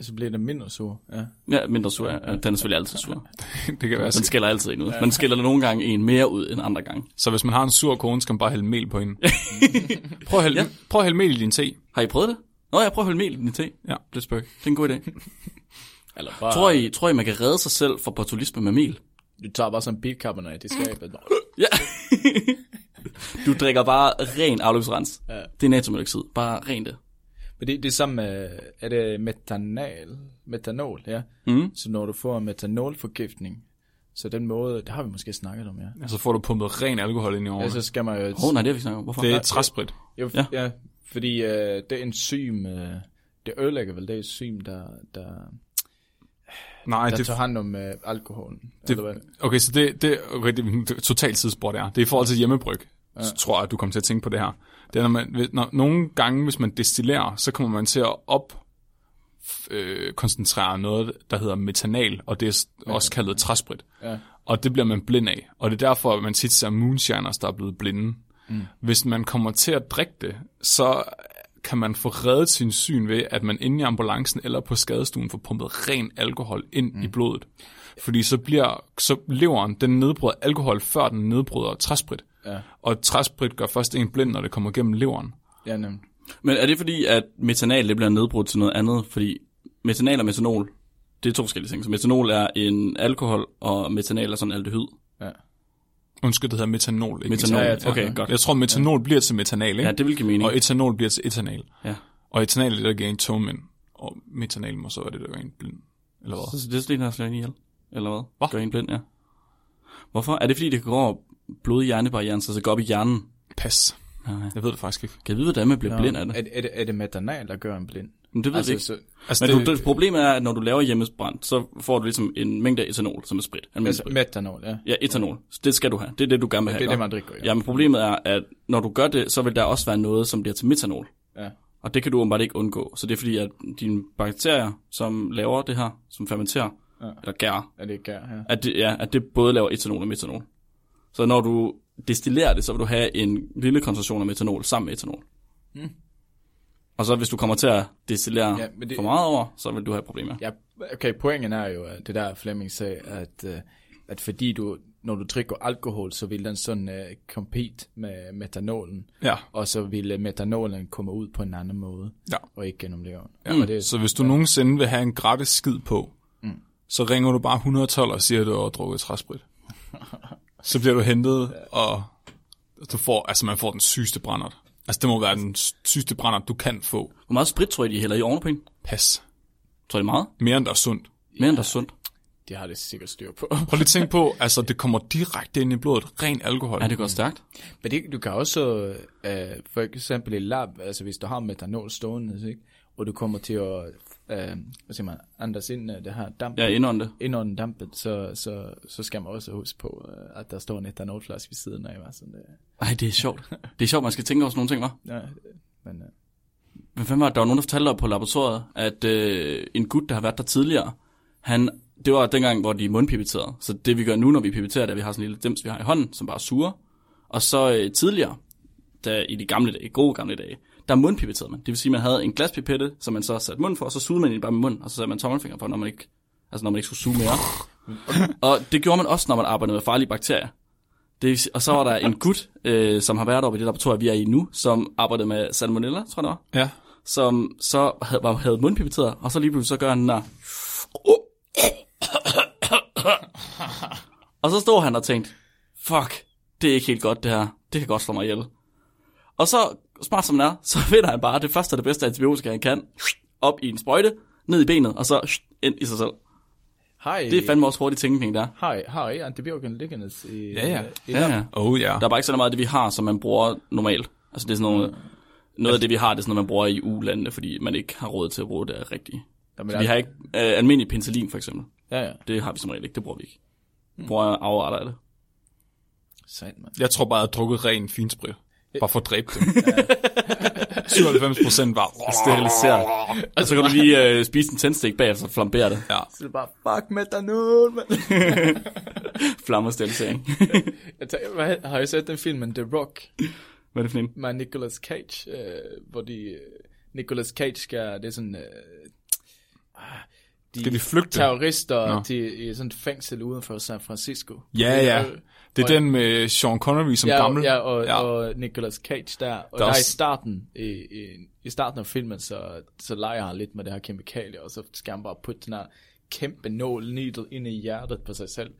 Så bliver det mindre sur, ja. Ja, mindre sur. Ja. Den er selvfølgelig altid sur. det kan være Den skiller altid en ud. Man skiller nogle gange en mere ud end andre gange. Så hvis man har en sur kone, skal man bare hælde mel på hende. prøv, at hælde, Ja. prøv at hælde mel i din te. Har I prøvet det? Nå, jeg prøver at holde mel i din te. Ja. Det er spøg. Det er en god idé. Eller bare, Tror I, tror I, man kan redde sig selv fra botulisme med mel? du tager bare sådan en bilkarbonat i skabet. Ja. du drikker bare ren afløbsrens. Ja. Det er natriumhydroxid. Bare rent det. Men det, det er samme med, er det metanol? Metanol, ja. Mm. Så når du får metanolforgiftning, så den måde, det har vi måske snakket om, ja. Ja, så får du pumpet ren alkohol ind i Ja, årene. så skal man jo... Åh, oh, nej, det har vi snakket om. Hvorfor? det er træsprit. Jo, Ja. ja. ja, fordi øh, det enzym, øh, det ødelægger vel det enzym, der, der, Nej, der det, tager hånd om øh, alkoholen. det, eller hvad? okay, så det, det, okay, det er totalt sidespor, det er. Det er i forhold til hjemmebryg. Ja. Så tror jeg, at du kommer til at tænke på det her. Det er, når man, når, nogle gange, hvis man destillerer, så kommer man til at op øh, koncentrere noget, der hedder metanal, og det er også kaldet træsprit. Ja. Og det bliver man blind af. Og det er derfor, at man tit ser moonshiners, der er blevet blinde. Mm. Hvis man kommer til at drikke det, så kan man få reddet sin syn ved, at man inde i ambulancen eller på skadestuen får pumpet ren alkohol ind mm. i blodet. Fordi så bliver så leveren, den nedbryder alkohol, før den nedbryder træsprit. Ja. Og træsprit gør først en blind, når det kommer gennem leveren. Ja, nemlig. Men er det fordi, at metanal det bliver nedbrudt til noget andet? Fordi metanal og metanol, det er to forskellige ting. Så metanol er en alkohol, og metanal er sådan en aldehyd. Ja. Undskyld, det hedder metanol. Ikke Metanol, Ja, okay, godt. Jeg tror, metanol ja. bliver til metanal, ikke? Ja, det vil give mening. Og etanol bliver til etanal. Ja. Og etanal er det, der giver en togmænd. Og metanal må så være det, der gør en blind. Eller hvad? Så det er det, der slået en ihjel? Eller hvad? Hvad? Gør en blind, ja. Hvorfor? Er det fordi, det kan gå over blod-hjernebarrieren, så det går op i hjernen? Pas. Nej. Jeg ved det faktisk ikke. Kan jeg vide, hvordan man bliver blind af det? Er, det- er, det, er det metanal, der gør en blind? Men det ved altså, jeg ikke. så, Altså, Men det, du, det, problemet er, at når du laver hjemmesbrændt, så får du ligesom en mængde af etanol, som er sprit. Altså, sprit. metanol, ja. Ja, etanol. Så det skal du have. Det er det, du gerne vil have. Det er det, man drikker, ja. Ja, men problemet er, at når du gør det, så vil der også være noget, som bliver til metanol. Ja. Og det kan du åbenbart ikke undgå. Så det er fordi, at dine bakterier, som laver det her, som fermenterer, Ja. ja. eller gær, Er det ikke gær, ja. at det, ja, at det både laver etanol og metanol. Så når du destillerer det, så vil du have en lille koncentration af metanol sammen med etanol. Mm. Og så hvis du kommer til at destillere Ja, ja, det- for meget over, så vil du have problemer. Ja, okay, pointen er jo, at det der Flemming sagde, at, uh, at fordi du, når du drikker alkohol, så vil den sådan uh, compete med metanolen, ja, og så vil uh, metanolen komme ud på en anden måde, ja. og ikke gennem leveren. ja. Og det, er- Så hvis du nogensinde vil have en gratis skid på, mm. så ringer du bare 112 og siger, at du har drukket træsprit. så bliver du hentet, og du får, altså man får den sygeste brændert. Altså det må være den sygeste brændert, du kan få. Hvor meget sprit tror I, de hælder i ovnen på en? Pas. Tror I det meget? Mere end der er sundt. Mere end der er sundt. de har det sikkert styr på. Prøv lige at tænke på, altså det kommer direkte ind i blodet. Ren alkohol. Ja, det går stærkt. Men det, du kan også, uh, for eksempel i lab, altså hvis du har metanol stående, ikke? og du kommer til at, uh, hvad siger man, andas ind uh, det her damp, Ja, indånd det. indånden dampet, så, så, så skal man også huske på, uh, at der står en etanolflaske ved siden af. hva? Sådan, uh, Ej, det er sjovt. Det er sjovt, man skal tænke over sådan nogle ting, var. ja, men uh, Men hvem var det? Der var nogen, der fortalte på laboratoriet, at øh, en gut, der har været der tidligere, han, det var dengang, hvor de mundpipetterede. Så det vi gør nu, når vi pipetterer, det er, at vi har sådan en lille dims, vi har i hånden, som bare er sure. Og så øh, tidligere, da, i de gamle dage, gode gamle dage, der mundpipetterede man. Det vil sige, at man havde en glaspipette, som man så satte mund for, og så sugede man den bare med munden, og så satte man tommelfinger for, når man ikke, altså når man ikke skulle suge mere. og det gjorde man også, når man arbejdede med farlige bakterier. Det, og så var der en gut, øh, som har været oppe i det laboratorium, vi er i nu, som arbejdede med salmonella, tror jeg det var Ja. som så havde, var, havde mundpipeteret, og så lige pludselig så gør han der. Og så stod han og tænkte, fuck, det er ikke helt godt det her. Det kan godt slå mig ihjel. Og så, smart som han er, så finder han bare det første og det bedste antibiotika, han kan, op i en sprøjte, ned i benet, og så ind i sig selv. I, Det er fandme også hurtig tænkning der. har I antibiotika liggende i, Ja, ja. i Ja, ja. Oh ja. Der er bare ikke så meget af det, vi har, som man bruger normalt. Altså det er sådan noget, noget af det, vi har, det er sådan noget, man bruger i ulandene, fordi man ikke har råd til at bruge det rigtigt. Jamen, Så vi har ikke øh, almindelig penicillin, for eksempel. Ja, ja. Det har vi som regel ikke, det bruger vi ikke. Vi bruger afarter af det. Sejt, mand. Jeg tror bare, jeg har drukket ren finsprit. Bare for at dræbe dem. 97 procent var... Steriliseret. Og så kan du lige øh, spise en tændstik bag, og så flambere det. Ja. Så det er bare, fuck metanol, mand. Flammesterilisering. Jeg tænker, hvad, har I set den filmen The Rock Hvad er det for en? med Nicolas Cage, øh, hvor de, øh, Nicolas Cage skal, det er sådan, øh, de, Skal de flygte? terrorister til i sådan et fængsel uden for San Francisco. Ja, ja. Det er og- den med Sean Connery som ja, gammel. Ja, og, Ja. ja. og Nicolas Cage der. Og Der der, er i starten, i, i, i starten af filmen, så, så leger han lidt med det her kemikalie, og så skal han bare putte den her kæmpe nål needle ind i hjertet på sig selv.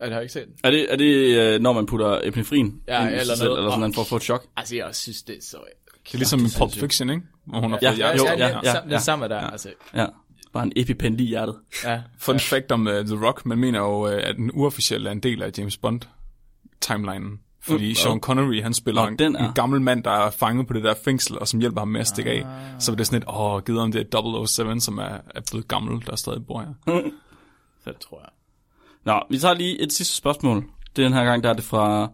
Er det har jeg ikke set? Er det, er det øh, når man putter epinefrin Ja, ind i sig eller selv, noget. eller sådan noget, for at få et chok? Altså, jeg synes, det er så... Det er ligesom i Pulp Fiction, ikke? Hvor hun har Ja, fået ja, ja, jo, ja, ja, ja, ja, ja, det ja. samme der, altså. Ja, bare en epipen lige i hjertet. Ja, Fun fact om uh, The Rock, man mener jo, uh, at den uofficielle er en del af James Bond timelinen. Fordi Mm, Sean Connery, han spiller Nå, en, er- en gammel mand, der er fanget på det der fængsel, og som hjælper ham med at stikke af. Så er det sådan et, åh, givet om det er 007, som er, er blevet gammel, der stadig bor her. det tror jeg. Nå, vi tager lige et sidste spørgsmål. Den her gang, der er det fra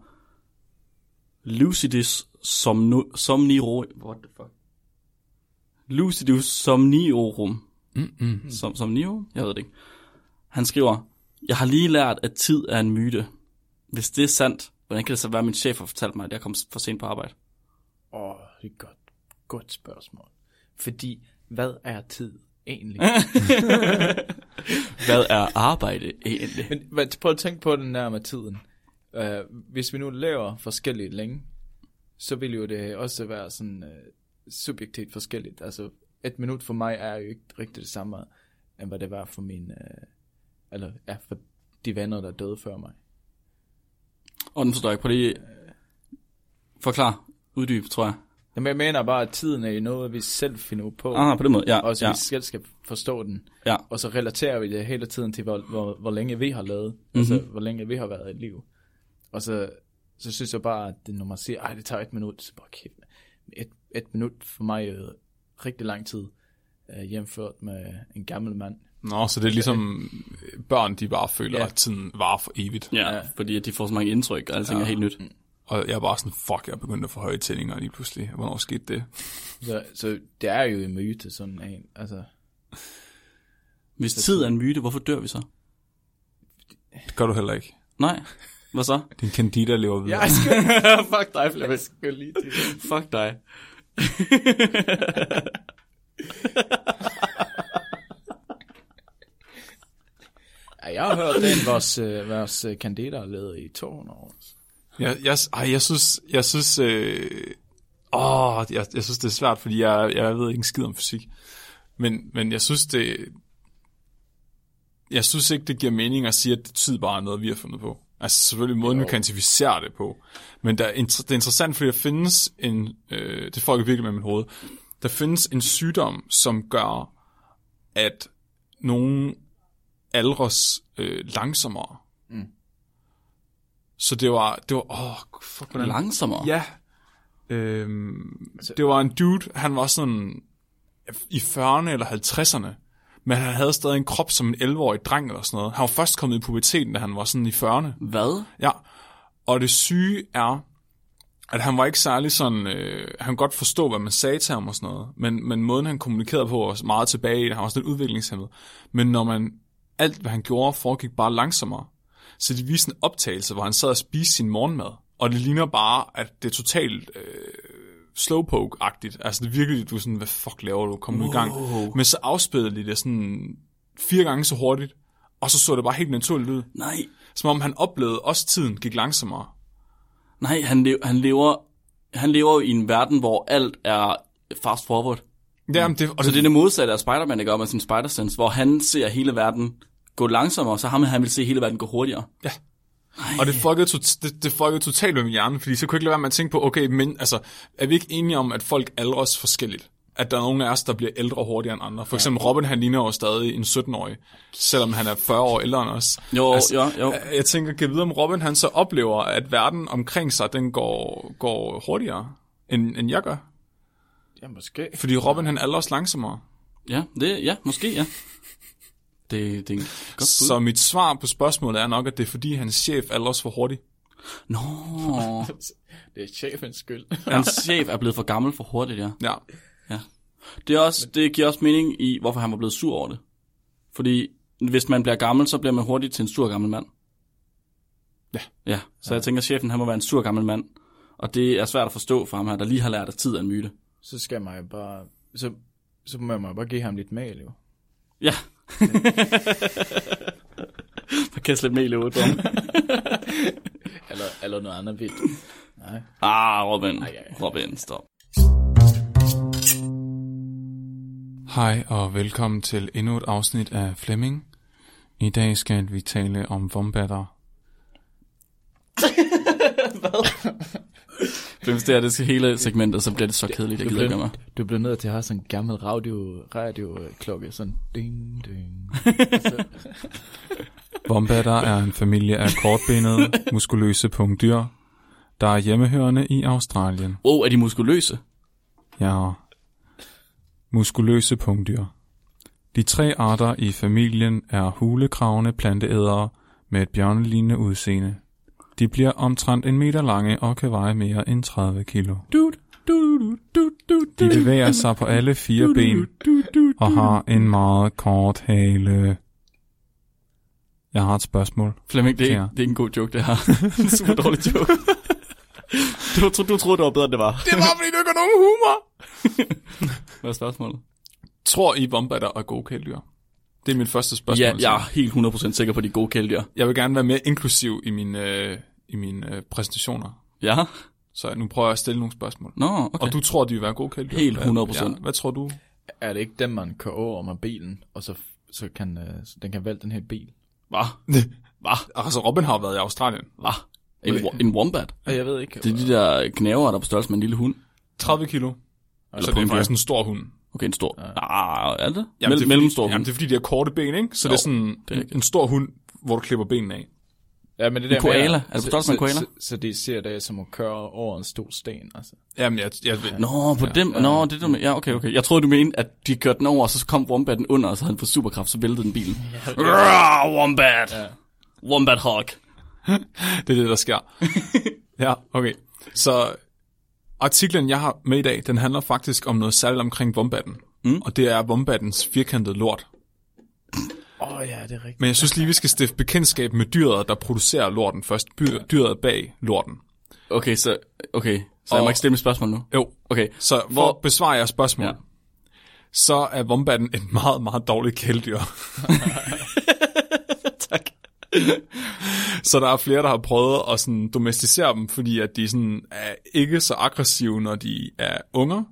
Lucidus Somniro... What the fuck? Lucidus Somniorum. Mm-mm. Som, Somnio? Jeg ved det ikke. Han skriver, Jeg har lige lært, at tid er en myte. Hvis det er sandt, hvordan kan det så være, at min chef har fortalt mig, at jeg kom for sent på arbejde? Åh, oh, det er et godt, godt spørgsmål. Fordi, hvad er tid egentlig? Hvad er arbejde egentlig? Men hvad- prøv at tænke på den der med tiden. Uh, hvis vi nu lever forskelligt længe, så vil jo det også være sådan uh, subjektivt forskelligt. Altså, et minut for mig er jo ikke rigtig det samme, end hvad det var for min, uh, eller ja, for de venner, der døde før mig. Og den forstår jeg ikke. Prøv lige forklar. Uddyb, tror jeg. Jamen, jeg mener bare, at tiden er noget, vi selv finder på. Ah, på den måde. Ja, og så ja, vi selv skal forstå den. ja. Og så relaterer vi det hele tiden til, hvor, hvor, hvor længe vi har lavet. Mm-hmm. Altså, hvor længe vi har været i liv. Og så, så synes jeg bare, at det, når man siger, ej, det tager et minut, så bare kæft. Et, et minut for mig jo rigtig lang tid, uh, hjemført med en gammel mand. Nå, så det er ligesom børn, de bare føler, Ja. at tiden varer for evigt. Ja, fordi at de får så mange indtryk, og alting ja. er helt nyt. Og jeg er bare sådan, fuck, jeg er begyndt at få høje tændinger lige pludselig. Hvornår skete det? Så, så det er jo en myte, sådan en. Altså, Hvis tid er en myte, hvorfor dør vi så? Det gør du heller ikke. Nej. Hvad så? Din candida lever videre. jeg skal, fuck dig, Flemming. Jeg skal lige til. Fuck dig. Ja, jeg har hørt den, vores, øh, vores øh, kandidater lavede i 200 år. Jeg, jeg, ej, jeg synes, jeg synes, øh, åh, jeg, jeg synes, det er svært, fordi jeg, jeg ved ikke en skid om fysik. Men, men jeg synes, det, jeg synes ikke, det giver mening at sige, at det tid bare er noget, vi har fundet på. Altså selvfølgelig måden, vi kvantificerer det på. Men der er, det er interessant, fordi der findes en, øh, det får jeg virkelig med mit hoved, der findes en sygdom, som gør, at nogen aldres øh, langsommere. Mm. Så det var, det var, åh, fuck, hvordan, Langsommere? Ja. Øhm, det var en dude, han var sådan i 40'erne eller 50'erne, men han havde stadig en krop som en 11-årig dreng eller sådan noget. Han var først kommet i puberteten, da han var sådan i 40'erne. Hvad? Ja, og det syge er, at han var ikke særlig sådan, øh, han kunne godt forstå, hvad man sagde til ham og sådan noget, men, men måden han kommunikerede på var meget tilbage, i det. han var sådan lidt udviklingshemmet. Men når man, alt hvad han gjorde, foregik bare langsommere. Så de viste en optagelse, hvor han sad og spiste sin morgenmad, og det ligner bare, at det er totalt øh, slowpoke-agtigt. Altså det er virkelig, du er sådan, hvad fuck laver du, kom nu i gang. Men så afspillede de det sådan fire gange så hurtigt, og så så det bare helt naturligt ud. Nej. Som om han oplevede, også tiden gik langsommere. Nej, han, lever, han, lever, han lever jo i en verden, hvor alt er fast forward. Ja, men det, og Så det er det modsatte af Spider-Man, der gør med sin spider-sense, hvor han ser hele verden gå langsommere, så ham han vil se hele verden gå hurtigere. Ja. Og det fuckede, to, det, det fuckede totalt med min hjerne, fordi så kunne jeg ikke lade være med at tænke på, okay, men altså, er vi ikke enige om, at folk aldres forskelligt? At der er nogle af os, der bliver ældre hurtigere end andre. For eksempel Robin, han ligner jo stadig en 17-årig, selvom han er 40 år ældre end os. Jo, jo, jo. Jeg tænker, kan vide, om Robin han så oplever, at verden omkring sig, den går, går hurtigere, end, end jeg gør. Ja, måske. Fordi Robin, han aldres langsommere. Ja, det, ja, måske, ja. Det, det er godt bud. Så mit svar på spørgsmålet er nok, at det er fordi, hans chef aldres for hurtigt. Nå, Det er chefens skyld. hans chef er blevet for gammel for hurtigt, ja. Ja. ja. Det, er også, det giver også mening i, hvorfor han var blevet sur over det. Fordi hvis man bliver gammel, så bliver man hurtigt til en sur gammel mand. Ja. Ja, så jeg tænker, at chefen han må være en sur gammel mand. Og det er svært at forstå for ham her, der lige har lært, at tid er en myte. Så skal man jo bare... Så, så må man bare give ham lidt mal, jo. Ja. Bare kaste lidt mel i hovedet på. Eller, eller noget andet vildt. Nej. Ah, Robin. Ej, ej, ej. Robin, stop. Hej og velkommen til endnu et afsnit af Flemming. I dag skal vi tale om vombatter. Hvis det er det hele segmentet, så bliver det så kedeligt. Jeg Du gider ikke med. du bliver nødt til at have sådan en gammel radio, radio klokke, sådan ding, ding. Vombatter er en familie af kortbenede, muskuløse pungdyr, der er hjemmehørende i Australien. Wow, er de muskuløse? Ja. Muskuløse pungdyr. De tre arter i familien er hulekravende planteædere med et bjørnelignende udseende. De bliver omtrent en meter lange og kan veje mere end 30 kilo. De bevæger sig på alle fire ben og har en meget kort hale. Jeg har et spørgsmål. Flemming, det er, ikke, det er ikke en god joke, det her. det er en super dårlig joke. du, du, du troede, det var bedre, end det var. Det var, fordi du ikke har nogen humor. Hvad er spørgsmålet? Tror I, vombatter er gode kæledyr? Det er mit første spørgsmål. Ja, jeg er helt 100% sikker på, de er gode kæledyr. Jeg vil gerne være mere inklusiv i mine, øh, i mine øh, præsentationer. Ja? Så nu prøver jeg at stille nogle spørgsmål. Nå, okay. Og du tror, de vil være gode kæledyr? Helt Hvad- 100%. Ja, hvad tror du? Er det ikke dem, man kører over med bilen, og så, så kan øh, så den kan vælte den her bil? Hvad? Hvad? Altså, Robin har været i Australien. Hvad? En, en wombat? Og jeg ved ikke. Det er de der knæver, der er på størrelse med en lille hund. 30 kilo. Eller så det er faktisk en stor hund. Okay, en stor. Ah, er det? Jamen, Mell- det er mellemstor fordi, hund. Jamen, det er fordi, de har korte ben, ikke? Så Jo, det er sådan det er rigtigt. en stor hund, hvor du klipper benene af. Ja, men det En der koala? Med, Er det på så, størrelse med en så, koala? så, så, de ser det som at køre over en stor sten, altså. Jamen, jeg, jeg, jeg, Nå, på dem. Nå, det er det, ja, okay, okay. Jeg troede, du mente, at de kørte den over, og så kom wombatten under, og så havde den fået superkraft, så væltede den bilen. Ja, wombat! Ja. Wombat hog. det er det, der sker. ja, okay. Så artiklen, jeg har med i dag, den handler faktisk om noget særligt omkring vombatten. Mm. Og det er vombattens firkantede lort. Åh oh, ja, det er rigtigt. Men jeg synes lige, vi skal stifte bekendtskab med dyret, der producerer lorten først. By- dyret bag lorten. Okay, så, okay. Så jeg må Og- ikke stille mit spørgsmål nu. Jo, Okay, så for Hvor- at besvare jeres spørgsmål, Ja. så er vombatten et meget, meget dårligt kæledyr. tak. Så der er flere, der har prøvet at sådan domesticere dem, fordi at de sådan er ikke så aggressive, når de er unger.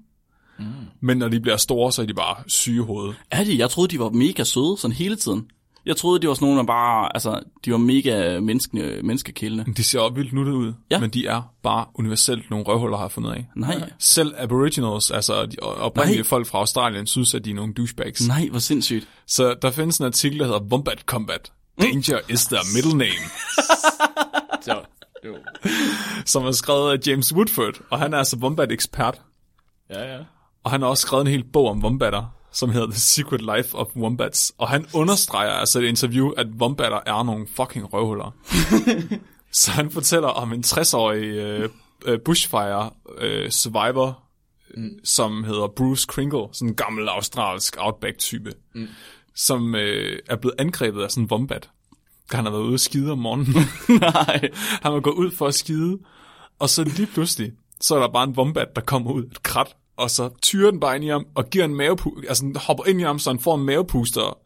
Mm. Men når de bliver store, så er de bare syge hovedet. Er de? Jeg troede, de var mega søde, sådan hele tiden. Jeg troede, de var sådan nogle, der bare, altså, de var mega menneske, menneskekældende. De ser også vildt nuttet ud, Ja. men de er bare universelt nogle røvhuller, har jeg fundet af. Nej, Selv aboriginals, altså de oprindelige Nej. folk fra Australien, synes, at de er nogle douchebags. nej, hvor sindssygt. Så der findes en artikel, der hedder Wombat Combat. Danger is their middle name, Så, som er skrevet af James Woodford, og han er altså Wombat-ekspert. Ja, ja. Og han har også skrevet en hel bog om wombatter, som hedder The Secret Life of Wombats. Og han understreger altså i et interview, at wombatter er nogle fucking røvhuller. Så han fortæller om en 60-årig øh, øh, bushfire øh, survivor, mm. som hedder Bruce Kringle, sådan en gammel australsk outback-type, mm. som øh, er blevet angrebet af sådan en wombat. Han har været ude at skide om morgenen. nej. Han var gået ud for at skide, og så lige pludselig, så er der bare en wombat, der kommer ud, et krat, og så tyrer den bare ind i ham, og giver en mavepu- altså den hopper ind i ham, så han får en mavepuster,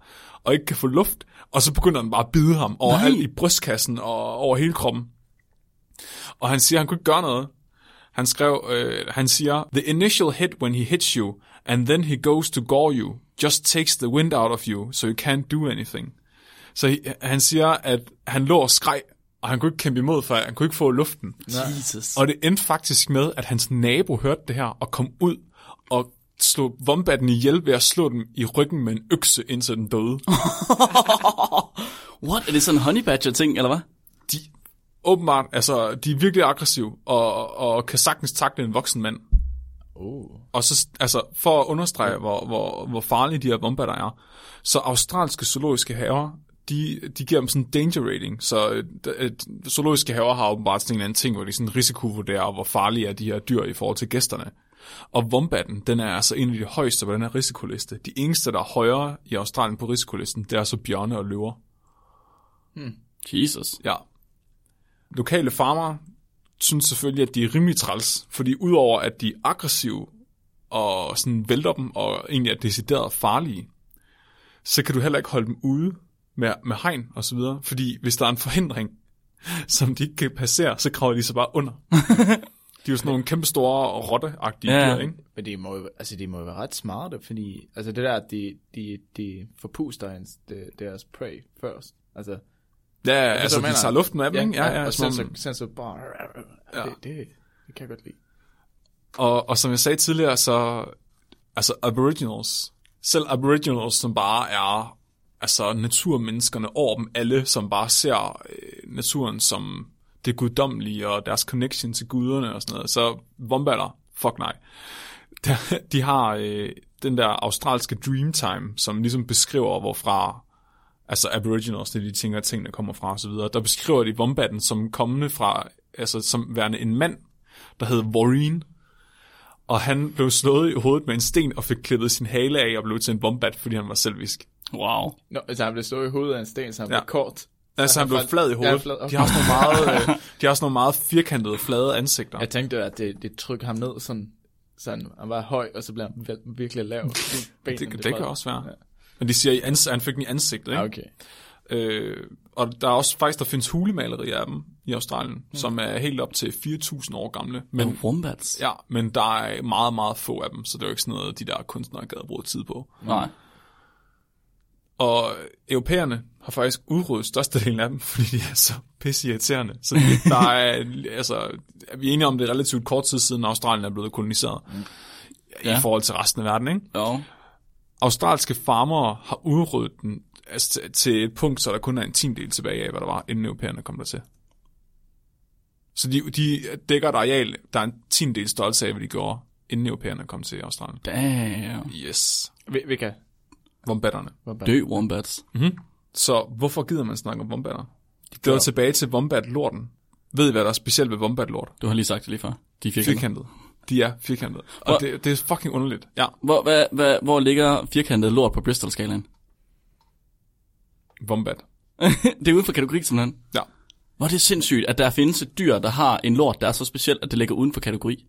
og ikke kan få luft, og så begynder den bare at bide ham overalt Nej. i brystkassen og over hele kroppen. Og han siger, han kunne ikke gøre noget. Han skrev, øh, han siger, The initial hit when he hits you, and then he goes to gore you, just takes the wind out of you, so you can't do anything. Så han siger, at han lå og skreg, og han kunne ikke kæmpe imod, for han kunne ikke få luften. Jesus. Og det endte faktisk med, at hans nabo hørte det her, og kom ud og slog vombatten ihjel ved at slå dem i ryggen med en økse, indtil den døde. What? Er det sådan en honey badger ting, eller hvad? De, åbenbart, altså, de er virkelig aggressive, og, og kan sagtens takle en voksen mand. Oh. Og så, altså, for at understrege, hvor, hvor, hvor farlige de her vombatter er, så australske zoologiske haver, de, de giver dem sådan en danger rating. Så øh, øh, zoologiske haver har åbenbart sådan en eller anden ting, hvor de sådan risikovurderer, hvor farlige er de her dyr i forhold til gæsterne. Og vombatten, den er altså en af de højeste på den her risikoliste. De eneste, der er højere i Australien på risikolisten, det er så bjørne og løver. Jesus. Ja. Lokale farmere synes selvfølgelig, at de er rimelig træls, fordi udover at de er aggressive og sådan vælter dem og egentlig er decideret farlige, så kan du heller ikke holde dem ude med, med hegn og så videre. Fordi hvis der er en forhindring, som de ikke kan passere, så kravler de så bare under. de er jo sådan nogle kæmpe store rotte-agtige Ja. dyr, ikke? Men de må, jo, altså, de må jo være ret smarte, fordi altså det der, at de, de, de forpuster ens, de, deres prey først. Altså, Ja, ja altså, hvad de jeg tager luften af dem, ikke? Ja, ja, og som sen om- så, sen så bare, Ja. ja. det, det, det kan jeg godt lide. Og, og som jeg sagde tidligere, så altså aboriginals, selv aboriginals, som bare er altså naturmenneskerne over dem alle, som bare ser øh, naturen som det guddommelige og deres connection til guderne og sådan noget. Så Wombatter, fuck nej. De har øh, den der australske Dreamtime, som ligesom beskriver, hvorfra altså aboriginals, det er de ting, at tingene kommer fra og så videre. Der beskriver de vombatten som kommende fra, altså som værende en mand, der hed Warren, og han blev slået i hovedet med en sten og fik klippet sin hale af og blev til en Wombat, fordi han var selvisk. Wow. Nå, altså han blev stået i hovedet af en sten, så han Ja. ja. blev kort. Altså, han blev faldt- flad i Ja, hovedet. flad, okay. De har sådan nogle meget, øh, de har sådan nogle meget firkantede, flade ansigter. Jeg tænkte, at det, det trykker ham ned sådan, sådan, han var høj, og så blev han virkelig lav. Benene, det, det flad. kan også være. Ja. Men de siger, i ans- han fik den i ansigtet, ikke? Ja, okay. Øh, og der er også faktisk, der findes hulemalerier af dem i Australien, mm. som er helt op til 4.000 år gamle. Men, Men wombats? ja, men der er meget, meget få af dem, så det er jo ikke sådan noget, de der kunstnere gad at bruge tid på. Nej. Og europæerne har faktisk udryddet størstedelen af dem, fordi de er så pisse irriterende. Så det, der er, altså, vi er enige om, det er relativt kort tid siden, Australien er blevet koloniseret. Mm. Ja. I forhold til resten af verden, ikke? Jo. Australske farmere har udryddet den altså, til, et punkt, så der kun er en tiendel tilbage af, hvad der var, inden europæerne kom der til. Så de, de dækker et areal, der er en tiendel størrelse af, hvad de gjorde, inden europæerne kom til Australien. Damn. Yes. Vi, kan. Vombatterne. Dø wombats. Så hvorfor gider man snakke om vombatter? Det var tilbage til vombat-lorten. Ved I, hvad der er specielt ved vombat-lort? Du har lige sagt det lige før. De er firkantede. Firkantet. De er firkantede. Hvor- Og det, det er fucking underligt. Ja, Hvor, hvad, hvad, hvor ligger firkantet lort på Bristol-skalaen? vombat. det er uden for kategori, simpelthen. Ja. Hvor er det sindssygt, at der findes et dyr, der har en lort, der er så speciel, at det ligger uden for kategori.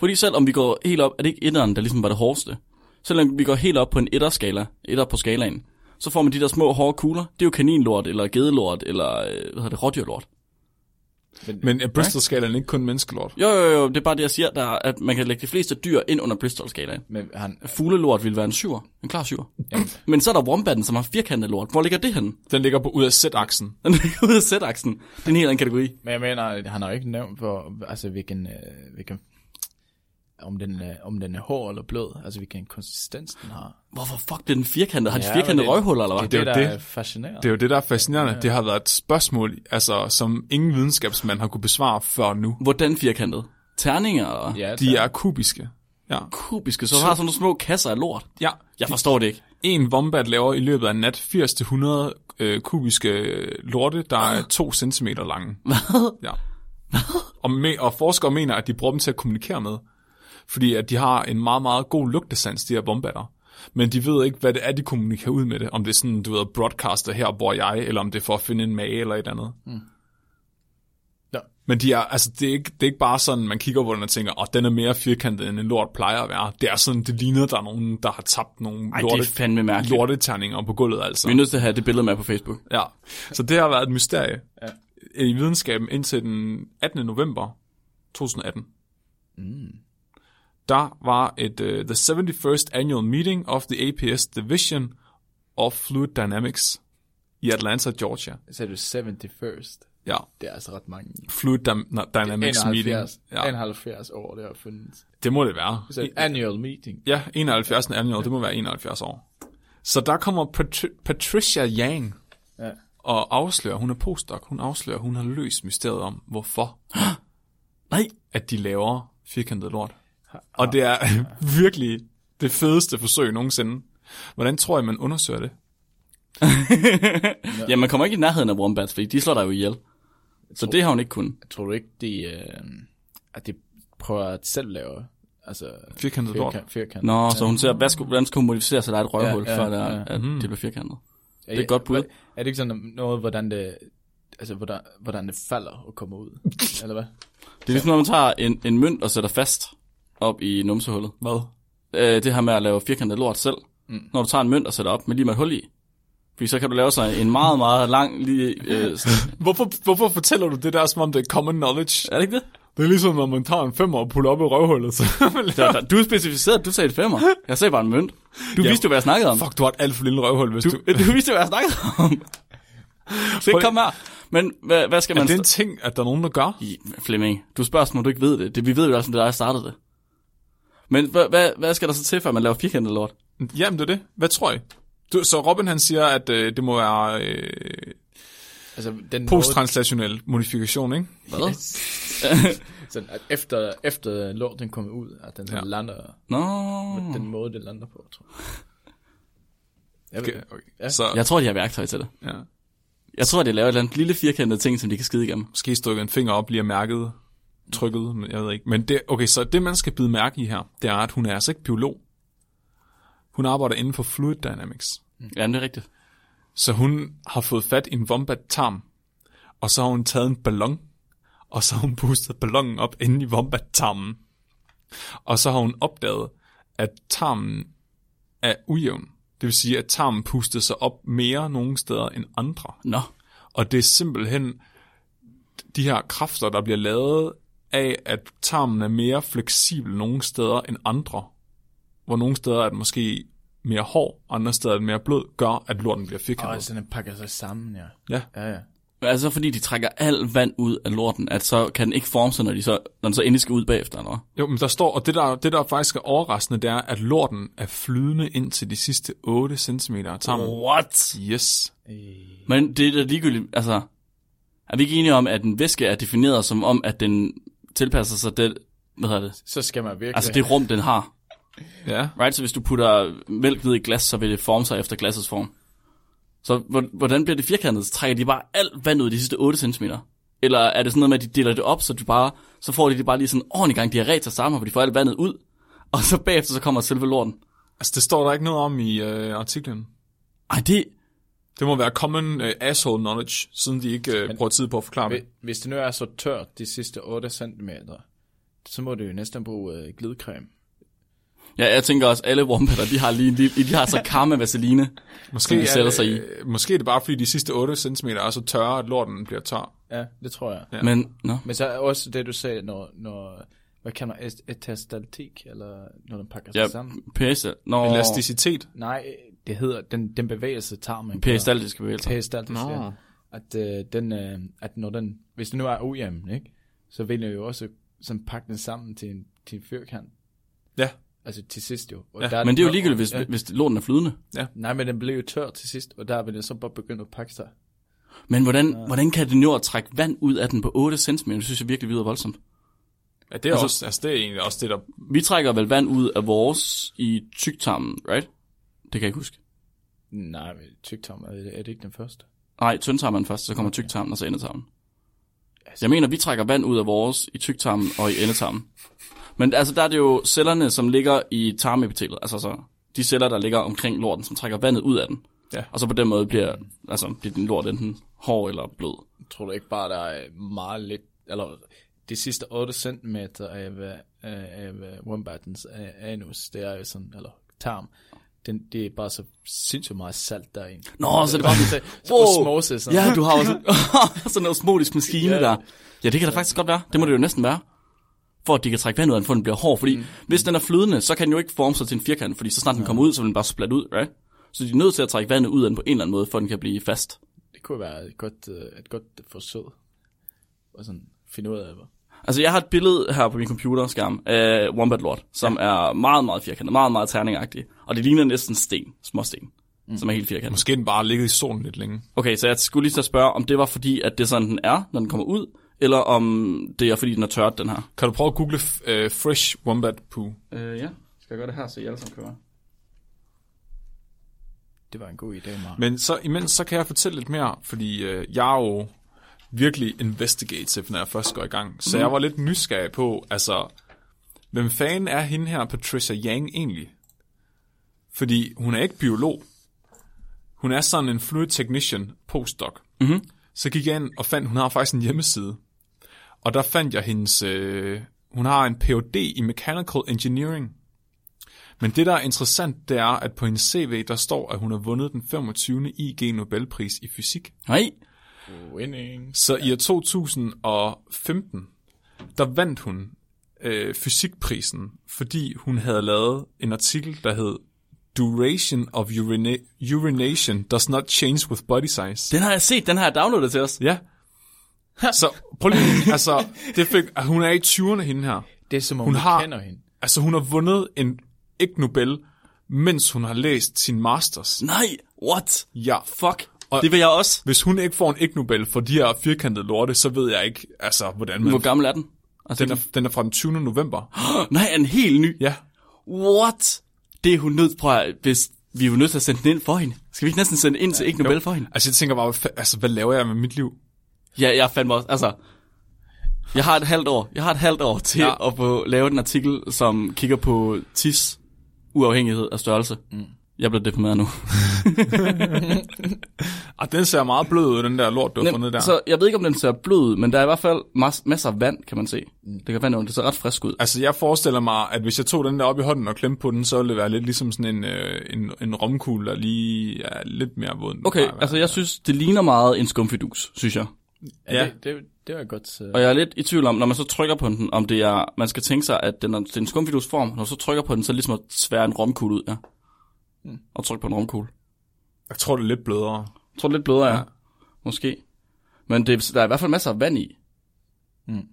Fordi selvom vi går helt op, er det ikke etteren, der ligesom var det hårdeste? Selvom vi går helt op på en etterskala, etter på skalaen, så får man de der små hårde kugler. Det er jo kaninlort, eller gedelort, eller øh, hvad hedder det, rådyrlort. Men er Bristol-skalaen ikke kun menneskelort? Jo, jo, jo, det er bare det, jeg siger, der, er, at man kan lægge de fleste dyr ind under Bristol-skalaen. Men han, Fuglelort vil være en syver, en klar syver. Men så er der wombatten, som har firkantet lort. Hvor ligger det henne? Den ligger på ud af z-aksen. Den ligger ude af Z-aksen. Det er en helt anden kategori. men jeg mener, han har jo ikke nævnt, hvor, altså hvilken, øh, hvilken om den, er, om den er hård eller blød, altså hvilken konsistens den har. Hvorfor fuck, det er den firkantede? Har de Ja, firkantede men det- røghuller, eller hvad? Det er Det er det, jo der det. er fascinerende. Det er jo det, der er fascinerende. Ja. Det har været et spørgsmål, altså, som ingen videnskabsmand har kunne besvare før nu. Hvordan firkantet? Terninger og ja, De er kubiske. Ja. kubiske, så du har sådan nogle små kasser af lort. ja. Jeg forstår det ikke. En wombat laver i løbet af en nat 80-100 øh, kubiske lorte, der er 2 cm lange. Hvad? Ja. Og, me- og forskere mener, at de bruger dem til at kommunikere med. Fordi at de har en meget, meget god lugtesans, de her bombatter. Men de ved ikke, hvad det er, de kommunikerer ud med det. Om det er sådan, du ved, broadcaster her, hvor jeg, eller om det er for at finde en mage eller et andet. Mm. Ja. Men de er, altså, det, er ikke, det er ikke bare sådan, man kigger på den og tænker, åh, den er mere firkantet, end en lort plejer at være. Det er sådan, det ligner, der er nogen, der har tabt nogle Ej, det lorte, er fandme mærkeligt. lorteterninger på gulvet, altså. Vi er nødt til at have det billede med på Facebook. Ja, så det har været et mysterie Ja. i videnskaben indtil den 18. november 2018. Mm. Der var et uh, the 71st annual meeting of the APS Division of Fluid Dynamics i Atlanta, Georgia. Så er det 71st. Ja, Det er altså ret mange. Fluid Dynamics meeting. 71, Ja, 71 år, det har fundet. det må det være. Så et annual meeting. Ja, 71. annual, det må være 71 år. Så der kommer Patri- Patricia Yang Ja. og afslører, hun er postdoc, hun afslører, hun har løst mysteriet om, hvorfor Nej, at de laver firkantet lort. Og det er virkelig det fedeste forsøg nogensinde. Hvordan tror jeg, man undersøger det? ja, man kommer ikke i nærheden af wombats, fordi de slår dig jo ihjel. Så det har hun ikke kun. Tror du ikke, de, øh, at de prøver at selv lave, altså, Firkantet lort. firkant, firkant. Nå, så hun ser, hvad skulle, hvordan skulle hun modificere sig, der er et røvhul, Ja, ja, før der, ja. at det bliver firkantet. er, det er et godt bud. Er det ikke sådan noget, hvordan det, altså, hvordan, hvordan det falder og kommer ud? Eller hvad? Det er ligesom, når man tager en, en mønt og sætter fast op i numsehullet. Hvad? Øh, det her med at lave firkantet lort selv. mm. når du tager en mønt og sætter op med lige med et hul i. Fordi så kan du lave sig en meget, meget lang lige... Øh, Hvorfor, hvorfor fortæller du det der, som om det er common knowledge? er det ikke det? Det er ligesom, når man tager en femmer og putter op i røvhullet. Så Der, der, du specificerede, at du sagde et femmer. Jeg sagde bare en mønt. Du Ja. vidste jo, hvad jeg snakkede om. Fuck, du har et alt for lille røvhul, hvis du... Du, du vidste jo, hvad jeg snakkede om. Så ikke kom her. Men hvad, hvad skal Er man... det en ting, at der er nogen, der gør? I, Flemming, du spørger, som om du ikke ved det. det vi ved jo også, om det er dig, der startede det. Men hvad, hvad, hvad skal der så til, før man laver firkantet lort? Jamen, det er det. Hvad tror I? Du, så Robin han siger, at øh, det må være øh, Altså, den posttranslationel modifikation, ikke? Hvad? måde, at efter, efter lorten kommer ud, at den Ja. lander, Nå. den måde, det lander på, tror jeg. Jeg ved, Okay, okay. Ja. Så Jeg tror, de har værktøj til det. ja. Jeg tror, de laver et eller andet lille firkantet ting, som de kan skide igennem. måske stykke en finger op, bliver mærket, trykket, men jeg ved ikke. Men det, okay, så det man skal bide mærke i her, det er, at hun er altså ikke biolog. Hun arbejder inden for fluid dynamics. Ja, det er rigtigt. Så hun har fået fat i en wombat-tarm, og så har hun taget en ballon, og så har hun pustet ballonen op inde i wombat-tarmen. Og så har hun opdaget, at tarmen er ujævn. Det vil sige, at tarmen pustede sig op mere nogle steder end andre. Nå. Og det er simpelthen de her kræfter, der bliver lavet af, at tarmen er mere fleksibel nogle steder end andre. Hvor nogle steder er den måske mere hård, andre steder er den mere blød, gør, at lorten bliver Og firkantet. sådan den pakker sig sammen, ja. Ja. Ja, ja. Altså fordi de trækker al vand ud af lorten, at så kan den ikke forme sig, når, de så, når den så endelig skal ud bagefter, eller? Jo, men der står, og det der, det der faktisk er overraskende, det er, at lorten er flydende ind til de sidste 8 cm af tarmen. What? Yes. Men det er da ligegyldigt, altså... Er vi ikke enige om, at en væske er defineret som om, at den tilpasser sig det, hvad hedder det? Så skal man virkelig... Altså det rum, den har. Ja. Right? Så hvis du putter mælk ned i glas, så vil det forme sig efter glassets form. Så hvor- hvordan bliver det firkantet? Så trækker de bare alt vand ud de sidste 8 cm? Eller er det sådan noget med, at de deler det op, så, du bare, så får de det bare lige sådan ordentlig gang diarré til sammen, hvor de får alt vandet ud, og så bagefter så kommer selve lorten. Altså, det står der ikke noget om i øh, artiklen. Ej, det... Det må være common øh, asshole knowledge, siden de ikke øh, bruger tid på at forklare det. Hvis- det nu er så tørt de sidste 8 cm, så må du jo næsten bruge øh, glidecreme. Ja, jeg tænker også, alle wombatter, de har lige en lille, de har så karma vaseline. Måske, de er sætter sig i. øh, måske er det bare, fordi de sidste 8 cm er så tørre, at lorten bliver tør. Ja, det tror jeg. Ja. Men, nå. Men så er også det, du sagde, når, når hvad kan man, est- etastaltik, eller når den pakker sig Ja, sammen. pæse. Nå, Elasticitet. Nej, det hedder den, den bevægelse, tarmen. peristaltiske bevægelser. Peristaltisk, Nå. ja. At, øh, den, øh, at når den, hvis den nu er ujævn, ikke? Så vil jeg jo også sådan pakke den sammen til en, til en firkant. Ja. Altså til sidst jo. Og Ja, der Men det er jo den- ligegyldigt, hvis, ja. hvis lorten er flydende. Nej, men den blev jo tør til sidst, og der vil den så bare begynde at pakke sig. Men hvordan, ja. hvordan kan det nå at trække vand ud af den på 8 cm? Det synes jeg virkelig lyder voldsomt. Ja, det er, altså, også, altså, det er egentlig også det, der... Vi trækker vel vand ud af vores i tyktarmen, right? Det kan jeg ikke huske. Nej, tyktarm, er det, er det ikke den første? Nej, tyndtarmen først, så kommer tyktarmen og så endetarmen. Jeg mener, vi trækker vand ud af vores i tyktarmen og i endetarmen. Men altså, der er det jo cellerne, som ligger i tarmepitelet. Altså så de celler, der ligger omkring lorten, som trækker vandet ud af den. Ja. Og så på den måde bliver, altså, bliver din lort enten hård eller blød. Tror du ikke bare, der er meget lidt, eller de sidste 8 cm af, af, af wombatens anus, det er jo sådan, eller tarm, den, det er bare så sindssygt meget salt derinde. Nå, så det bare så, osmose, sådan. Ja, du har også sådan en osmotisk maskine Ja. der. Ja, det kan da faktisk godt være. Det må det jo næsten være. For at de kan trække vand ud af den, for den bliver hård. Fordi mm. hvis den er flydende, så kan den jo ikke forme sig til en firkant, fordi så snart den kommer ud, så vil den bare splatte ud, right? Så de er nødt til at trække vandet ud af den på en eller anden måde, for at den kan blive fast. Det kunne være et godt, øh, et godt forsøg. Og sådan finde ud af, hvad. Altså, jeg har et billede her på min computerskærm af Wombat Lord, som ja. er meget, meget firkantet, meget, meget terningagtig. Og det ligner næsten sten, småsten, mm. som er helt firkantet. Måske den bare ligget i solen lidt længe. Okay, så jeg skulle lige så spørge, om det var fordi, at det er sådan, den er, når den kommer ud, eller om det er fordi, den er tørt, den her. Kan du prøve at google uh, fresh wombat poo? Øh, ja. Skal jeg gøre det her, så I alle sammen kan være? Det var en god idé, Mark. Men så imens, så kan jeg fortælle lidt mere, fordi øh, jeg er jo virkelig investigative, når jeg først går i gang. Så mm. jeg var lidt nysgerrig på, altså, hvem fanden er hende her, Patricia Yang, egentlig? Fordi hun er ikke biolog. Hun er sådan en fluid technician postdoc. Mhm. Så gik jeg ind og fandt, hun har faktisk en hjemmeside. Og der fandt jeg hendes, øh, hun har en Ph.D. i Mechanical Engineering. Men det, der er interessant, det er, at på hendes CV, der står, at hun har vundet den 25. IG Nobelpris i fysik. Nej. Winning. Så i år 2015, der vandt hun øh, fysikprisen, fordi hun havde lavet en artikel, der hed Duration of urina- urination does not change with body size. Den har jeg set, den har jeg downloadet til os. Ja. Så prøv lige, altså, det fik, hun er i 20'erne hende her. Det er som om Hun hun har- kender hende. Altså, hun har vundet en ikke Nobel, mens hun har læst sin masters. Nej, what? Ja. Fuck. Og- det vil jeg også. Hvis hun ikke får en ikke Nobel for de her firkantede lorte, så ved jeg ikke, altså, hvordan man... Hvor gammel er den? Altså, Den er, den er fra den 20. november. Nej, er den helt ny? Ja. What? Det er hun nødt, prøv at, hvis vi er jo nødt til at sende den ind for hende. Skal vi ikke næsten sende ind til ikke Nobel for hende? Altså, jeg tænker bare, hvad altså, hvad laver jeg med mit liv? Ja, jeg fandt mig også, altså, jeg har et halvt år, jeg har et halvt år til Ja. ja. at få lavet en artikel, som kigger på tis uafhængighed af størrelse. Mm. Jeg bliver deprimeret nu. Ah, den ser meget blød ud, den der lort, du har fundet der. Så jeg ved ikke, om den ser blød ud, men der er i hvert fald mas- masser af vand, kan man se. Det kan vand, det ser ret frisk ud. Altså, jeg forestiller mig, at hvis jeg tog den der op i hånden og klemte på den, så ville det være lidt ligesom sådan en, øh, en, en romkugle, der lige er lidt mere våd. Okay, være. altså jeg synes, det ligner meget en skumfidus, synes jeg. Ja, Ja. Det, det, det var godt. Uh, Og jeg er lidt i tvivl om, når man så trykker på den, om det er, man skal tænke sig, at den er, det er en skumfidusform, når du så trykker på den, så er det ligesom at svære en romkugle ud, ja. Hmm. Og trykke på en romkugle. Jeg tror, det er lidt blødere. Jeg tror det er lidt blødere, ja. Ja. Måske. Men det, der er i hvert fald masser af vand i. Mm.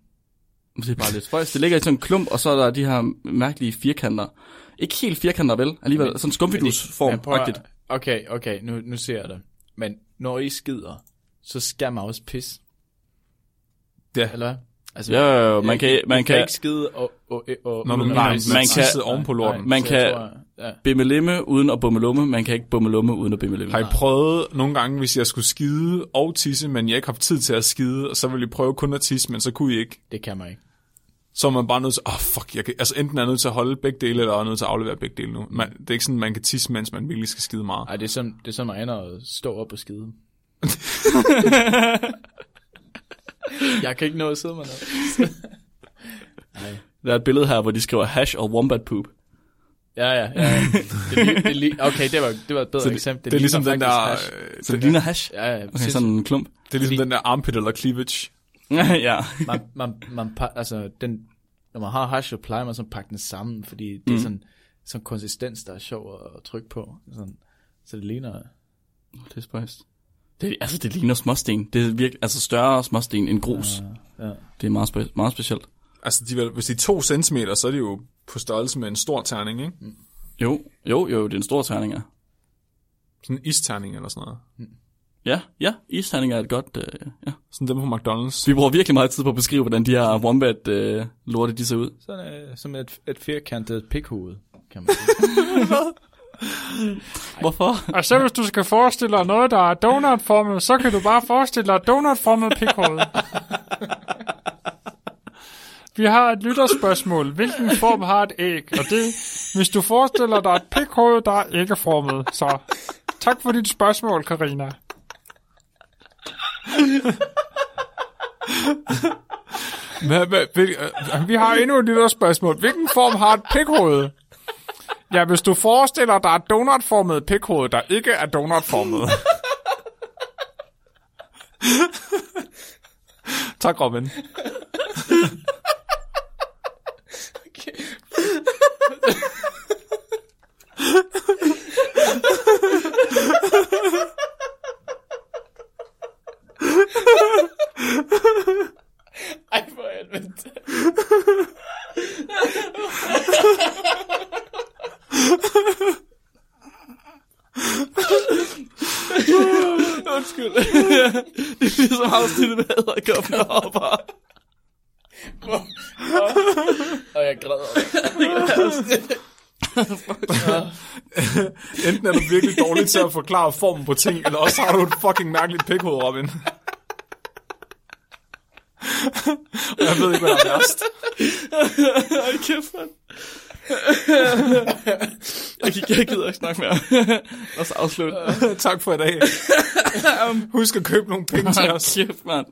Det er bare lidt spøjs. Det ligger i sådan en klump, og så er der de her mærkelige firkanter. Ikke helt firkanter, vel? Alligevel sådan en skumfidusform, Men prøv. Okay, okay, nu, nu ser jeg det. Men når I skider, så skal man også pisse. Ja. Eller hvad? Altså, Ja, jo, jo, man kan, man kan kan ikke skide og... og, og at mener, pisse. man man kan... kan- oven på lorten. man kan- ja. bimmelimme uden at bummelumme. Man kan ikke bummelumme uden at bimmelimme. Har I prøvet nogle gange, hvis jeg skulle skide og tisse, men jeg ikke har haft tid til at skide, og så ville I prøve kun at tisse, men så kunne I ikke? Det kan man ikke. Så er man bare nødt til, åh oh, fuck, jeg kan, altså enten er nødt til at holde begge dele, eller er jeg nødt til at aflevere begge dele nu. Man, det er ikke sådan, man kan tisse, mens man virkelig skal skide meget. Ej, det er sådan, det er sådan, man ender at stå op og skide. jeg kan ikke nå at sidde mig ned. Der er et billede her, hvor de skriver hash og wombat poop. Ja, ja, ja. Det, er li- det, er li- okay, det var, det var et bedre Så det, eksempel. det, det er ligesom ligner den der, hash. Så det ligner hash. Ja, ja, Okay, sådan en klump. det er ligesom fordi- den der armpit eller cleavage. ja. man, man, man, altså, den, når man har hash, så plejer man sådan at pakke den sammen, fordi det er Mm. sådan, sådan konsistens, der er sjov at, at trykke på. Sådan, så det ligner... Det er spøjst. Det, altså, det ligner småsten. Det er virkelig, altså større småsten end grus. Ja. Det er meget, spe, meget specielt. Altså, de, er hvis de er to centimeter, så er de jo på størrelse med en stor terning, ikke? Jo, jo, jo, det er en stor terning, ja. Sådan en isterning eller sådan noget. Ja, ja, isterning er et godt, øh, ja. Sådan dem på McDonald's. Vi bruger virkelig meget tid på at beskrive, hvordan de her wombat øh, lorte, de ser ud. Sådan øh, som et, et firkantet pikhoved, kan man sige. Hvorfor? Og så hvis du skal forestille dig noget, der er donutformet, så kan du bare forestille dig donutformet pikhoved. Vi har et lytterspørgsmål. Hvilken form har et æg? Og det, hvis du forestiller dig et pikhoved, der er æggeformet. Så tak for dit spørgsmål, Karina. Hvad, hvad, hvil, øh, Vi har endnu et lytterspørgsmål. Hvilken form har et pikhoved? Ja, hvis du forestiller dig et donutformet pikhoved, der ikke er donutformet. tak, Robin. Ej, for helvede. Undskyld. det er ligesom afsnittet med æderkoppen, der hopper. Og jeg græder. Enten er du virkelig dårlig til at forklare formen på ting, eller også har du et fucking mærkeligt pikhoved, Robin. Og jeg ved ikke, hvad der er værst. Ej, kæft, mand. jeg, jeg gider ikke snakke mere. Og så afslutte. tak for i dag. Husk at købe nogle penge til os. Kæft, mand.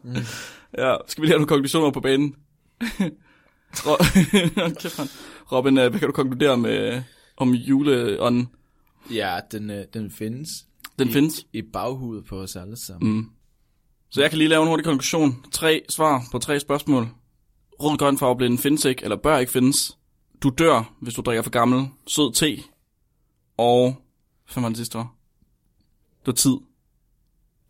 Ja, skal vi lige have nogle konklusioner på banen? Robin, øh, hvad kan du konkludere med, om juleånden. Ja, den, øh, den findes. Den I, findes. I baghudet på os alle sammen. Mm. Så jeg kan lige lave en hurtig konklusion. Tre svar på tre spørgsmål. Rød grøn farveblinden findes ikke, eller bør ikke findes. Du dør, hvis du drikker for gammel. Sød te. Og... Hvad var det sidste var? Det var tid.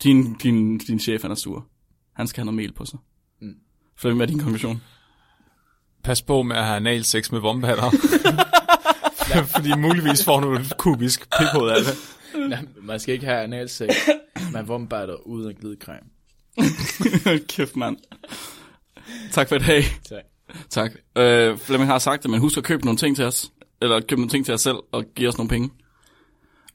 Din, din, din chef, han er sur. Han skal have noget mel på sig. Mm. Flemming, hvad er din konklusion? Pas på med at have analsex med vombatter. Fordi muligvis får du et kubisk pikhoved af det. Nej, man skal ikke have analsex. Man vombejder uden glidecreme. Kæft, mand. Tak for i dag. Tak. Tak. Øh, Flemming har sagt det, men husk at købe nogle ting til os. Eller købe nogle ting til os selv, og give os nogle penge.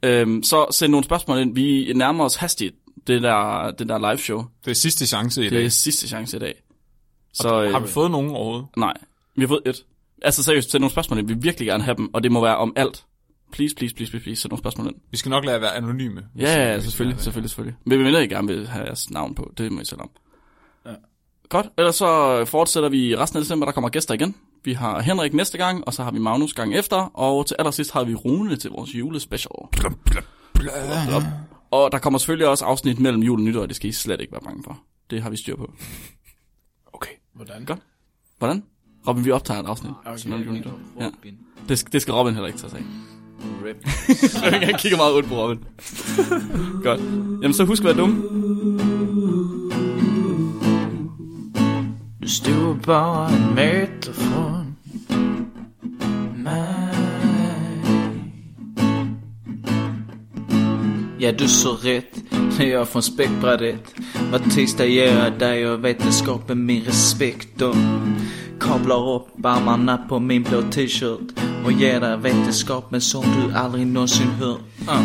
Øhm, så send nogle spørgsmål ind. Vi nærmer os hastigt det der, det der live show. Det er sidste chance i Det dag. er sidste chance i dag. Så, øh, har vi fået nogen overhovedet? Nej, vi har fået et. Altså seriøst, send nogle spørgsmål ind. Vi vil virkelig gerne have dem, og det må være om alt. Please, please, please, please, please, send nogle spørgsmål ind. Vi skal nok lade at være anonyme. Ja, ja, ja selvfølgelig, selvfølgelig, selvfølgelig. Men vi mener, I gerne vil have jeres navn på. Det må I selv om. Ja. Godt, ellers så fortsætter vi resten af december. Der kommer gæster igen. Vi har Henrik næste gang, og så har vi Magnus gang efter. Og til allersidst har vi Rune til vores julespecial. Blop. Og der kommer selvfølgelig også afsnit mellem jul og nytår, og det skal I slet ikke være bange for. Det har vi styr på. Okay. Hvordan? Godt. Hvordan? Robin, vi optager et afsnit. Okay, mellem jul og nytår. Ja. Det, skal- det skal Robin heller ikke tage sig af. Rip. Han kigger meget ud på Robin. Godt. Jamen så husk at være dum. Du stod bare en meter fra mig Ja, du så rätt när jag från späckbrädet Var tisdag jag dig och vetenskapen min respekt och Kablar upp armarna på min blå t-shirt. Och ger dig vetenskapen som du aldrig någonsin hört uh.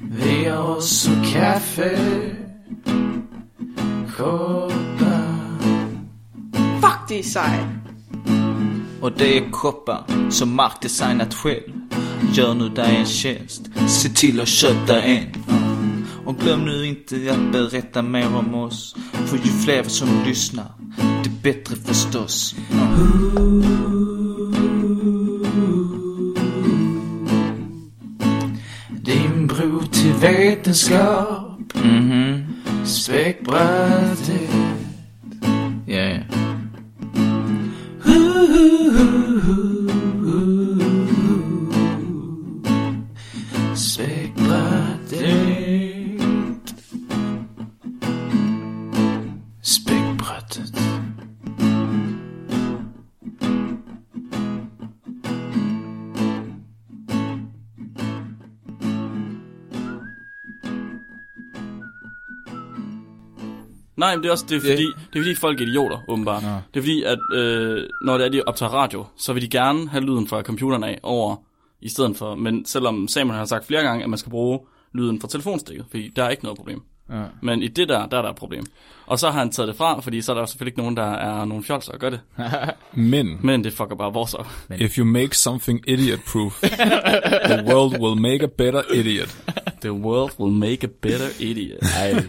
Vi har också kaffe Koppar Fuck, det er sejt. Och det är koppar som Mark designat själv Gör nu dig en tjänst, se till att köpa en Och glöm nu inte att berätta mer om oss För ju fler som lyssnar, det bättre förstås Din bro till vetenskap Mhm. Späckbrädet Ja, Nej, men det er også det er fordi, det er fordi folk er idioter, åbenbart. Nå. Det er fordi, at øh, når det er, de optager radio, så vil de gerne have lyden fra computeren af over i stedet for. Men selvom Samuel har sagt flere gange, at man skal bruge lyden fra telefonstikket, fordi der er ikke noget problem. Ja. Men i det der, der er der et problem. Og så har han taget det fra, fordi så er der selvfølgelig ikke nogen, der er nogen fjolser og gør det. Men, Men det fucker bare vores op. if you make something idiot-proof, the world will make a better idiot. The world will make a better idiot. Ej,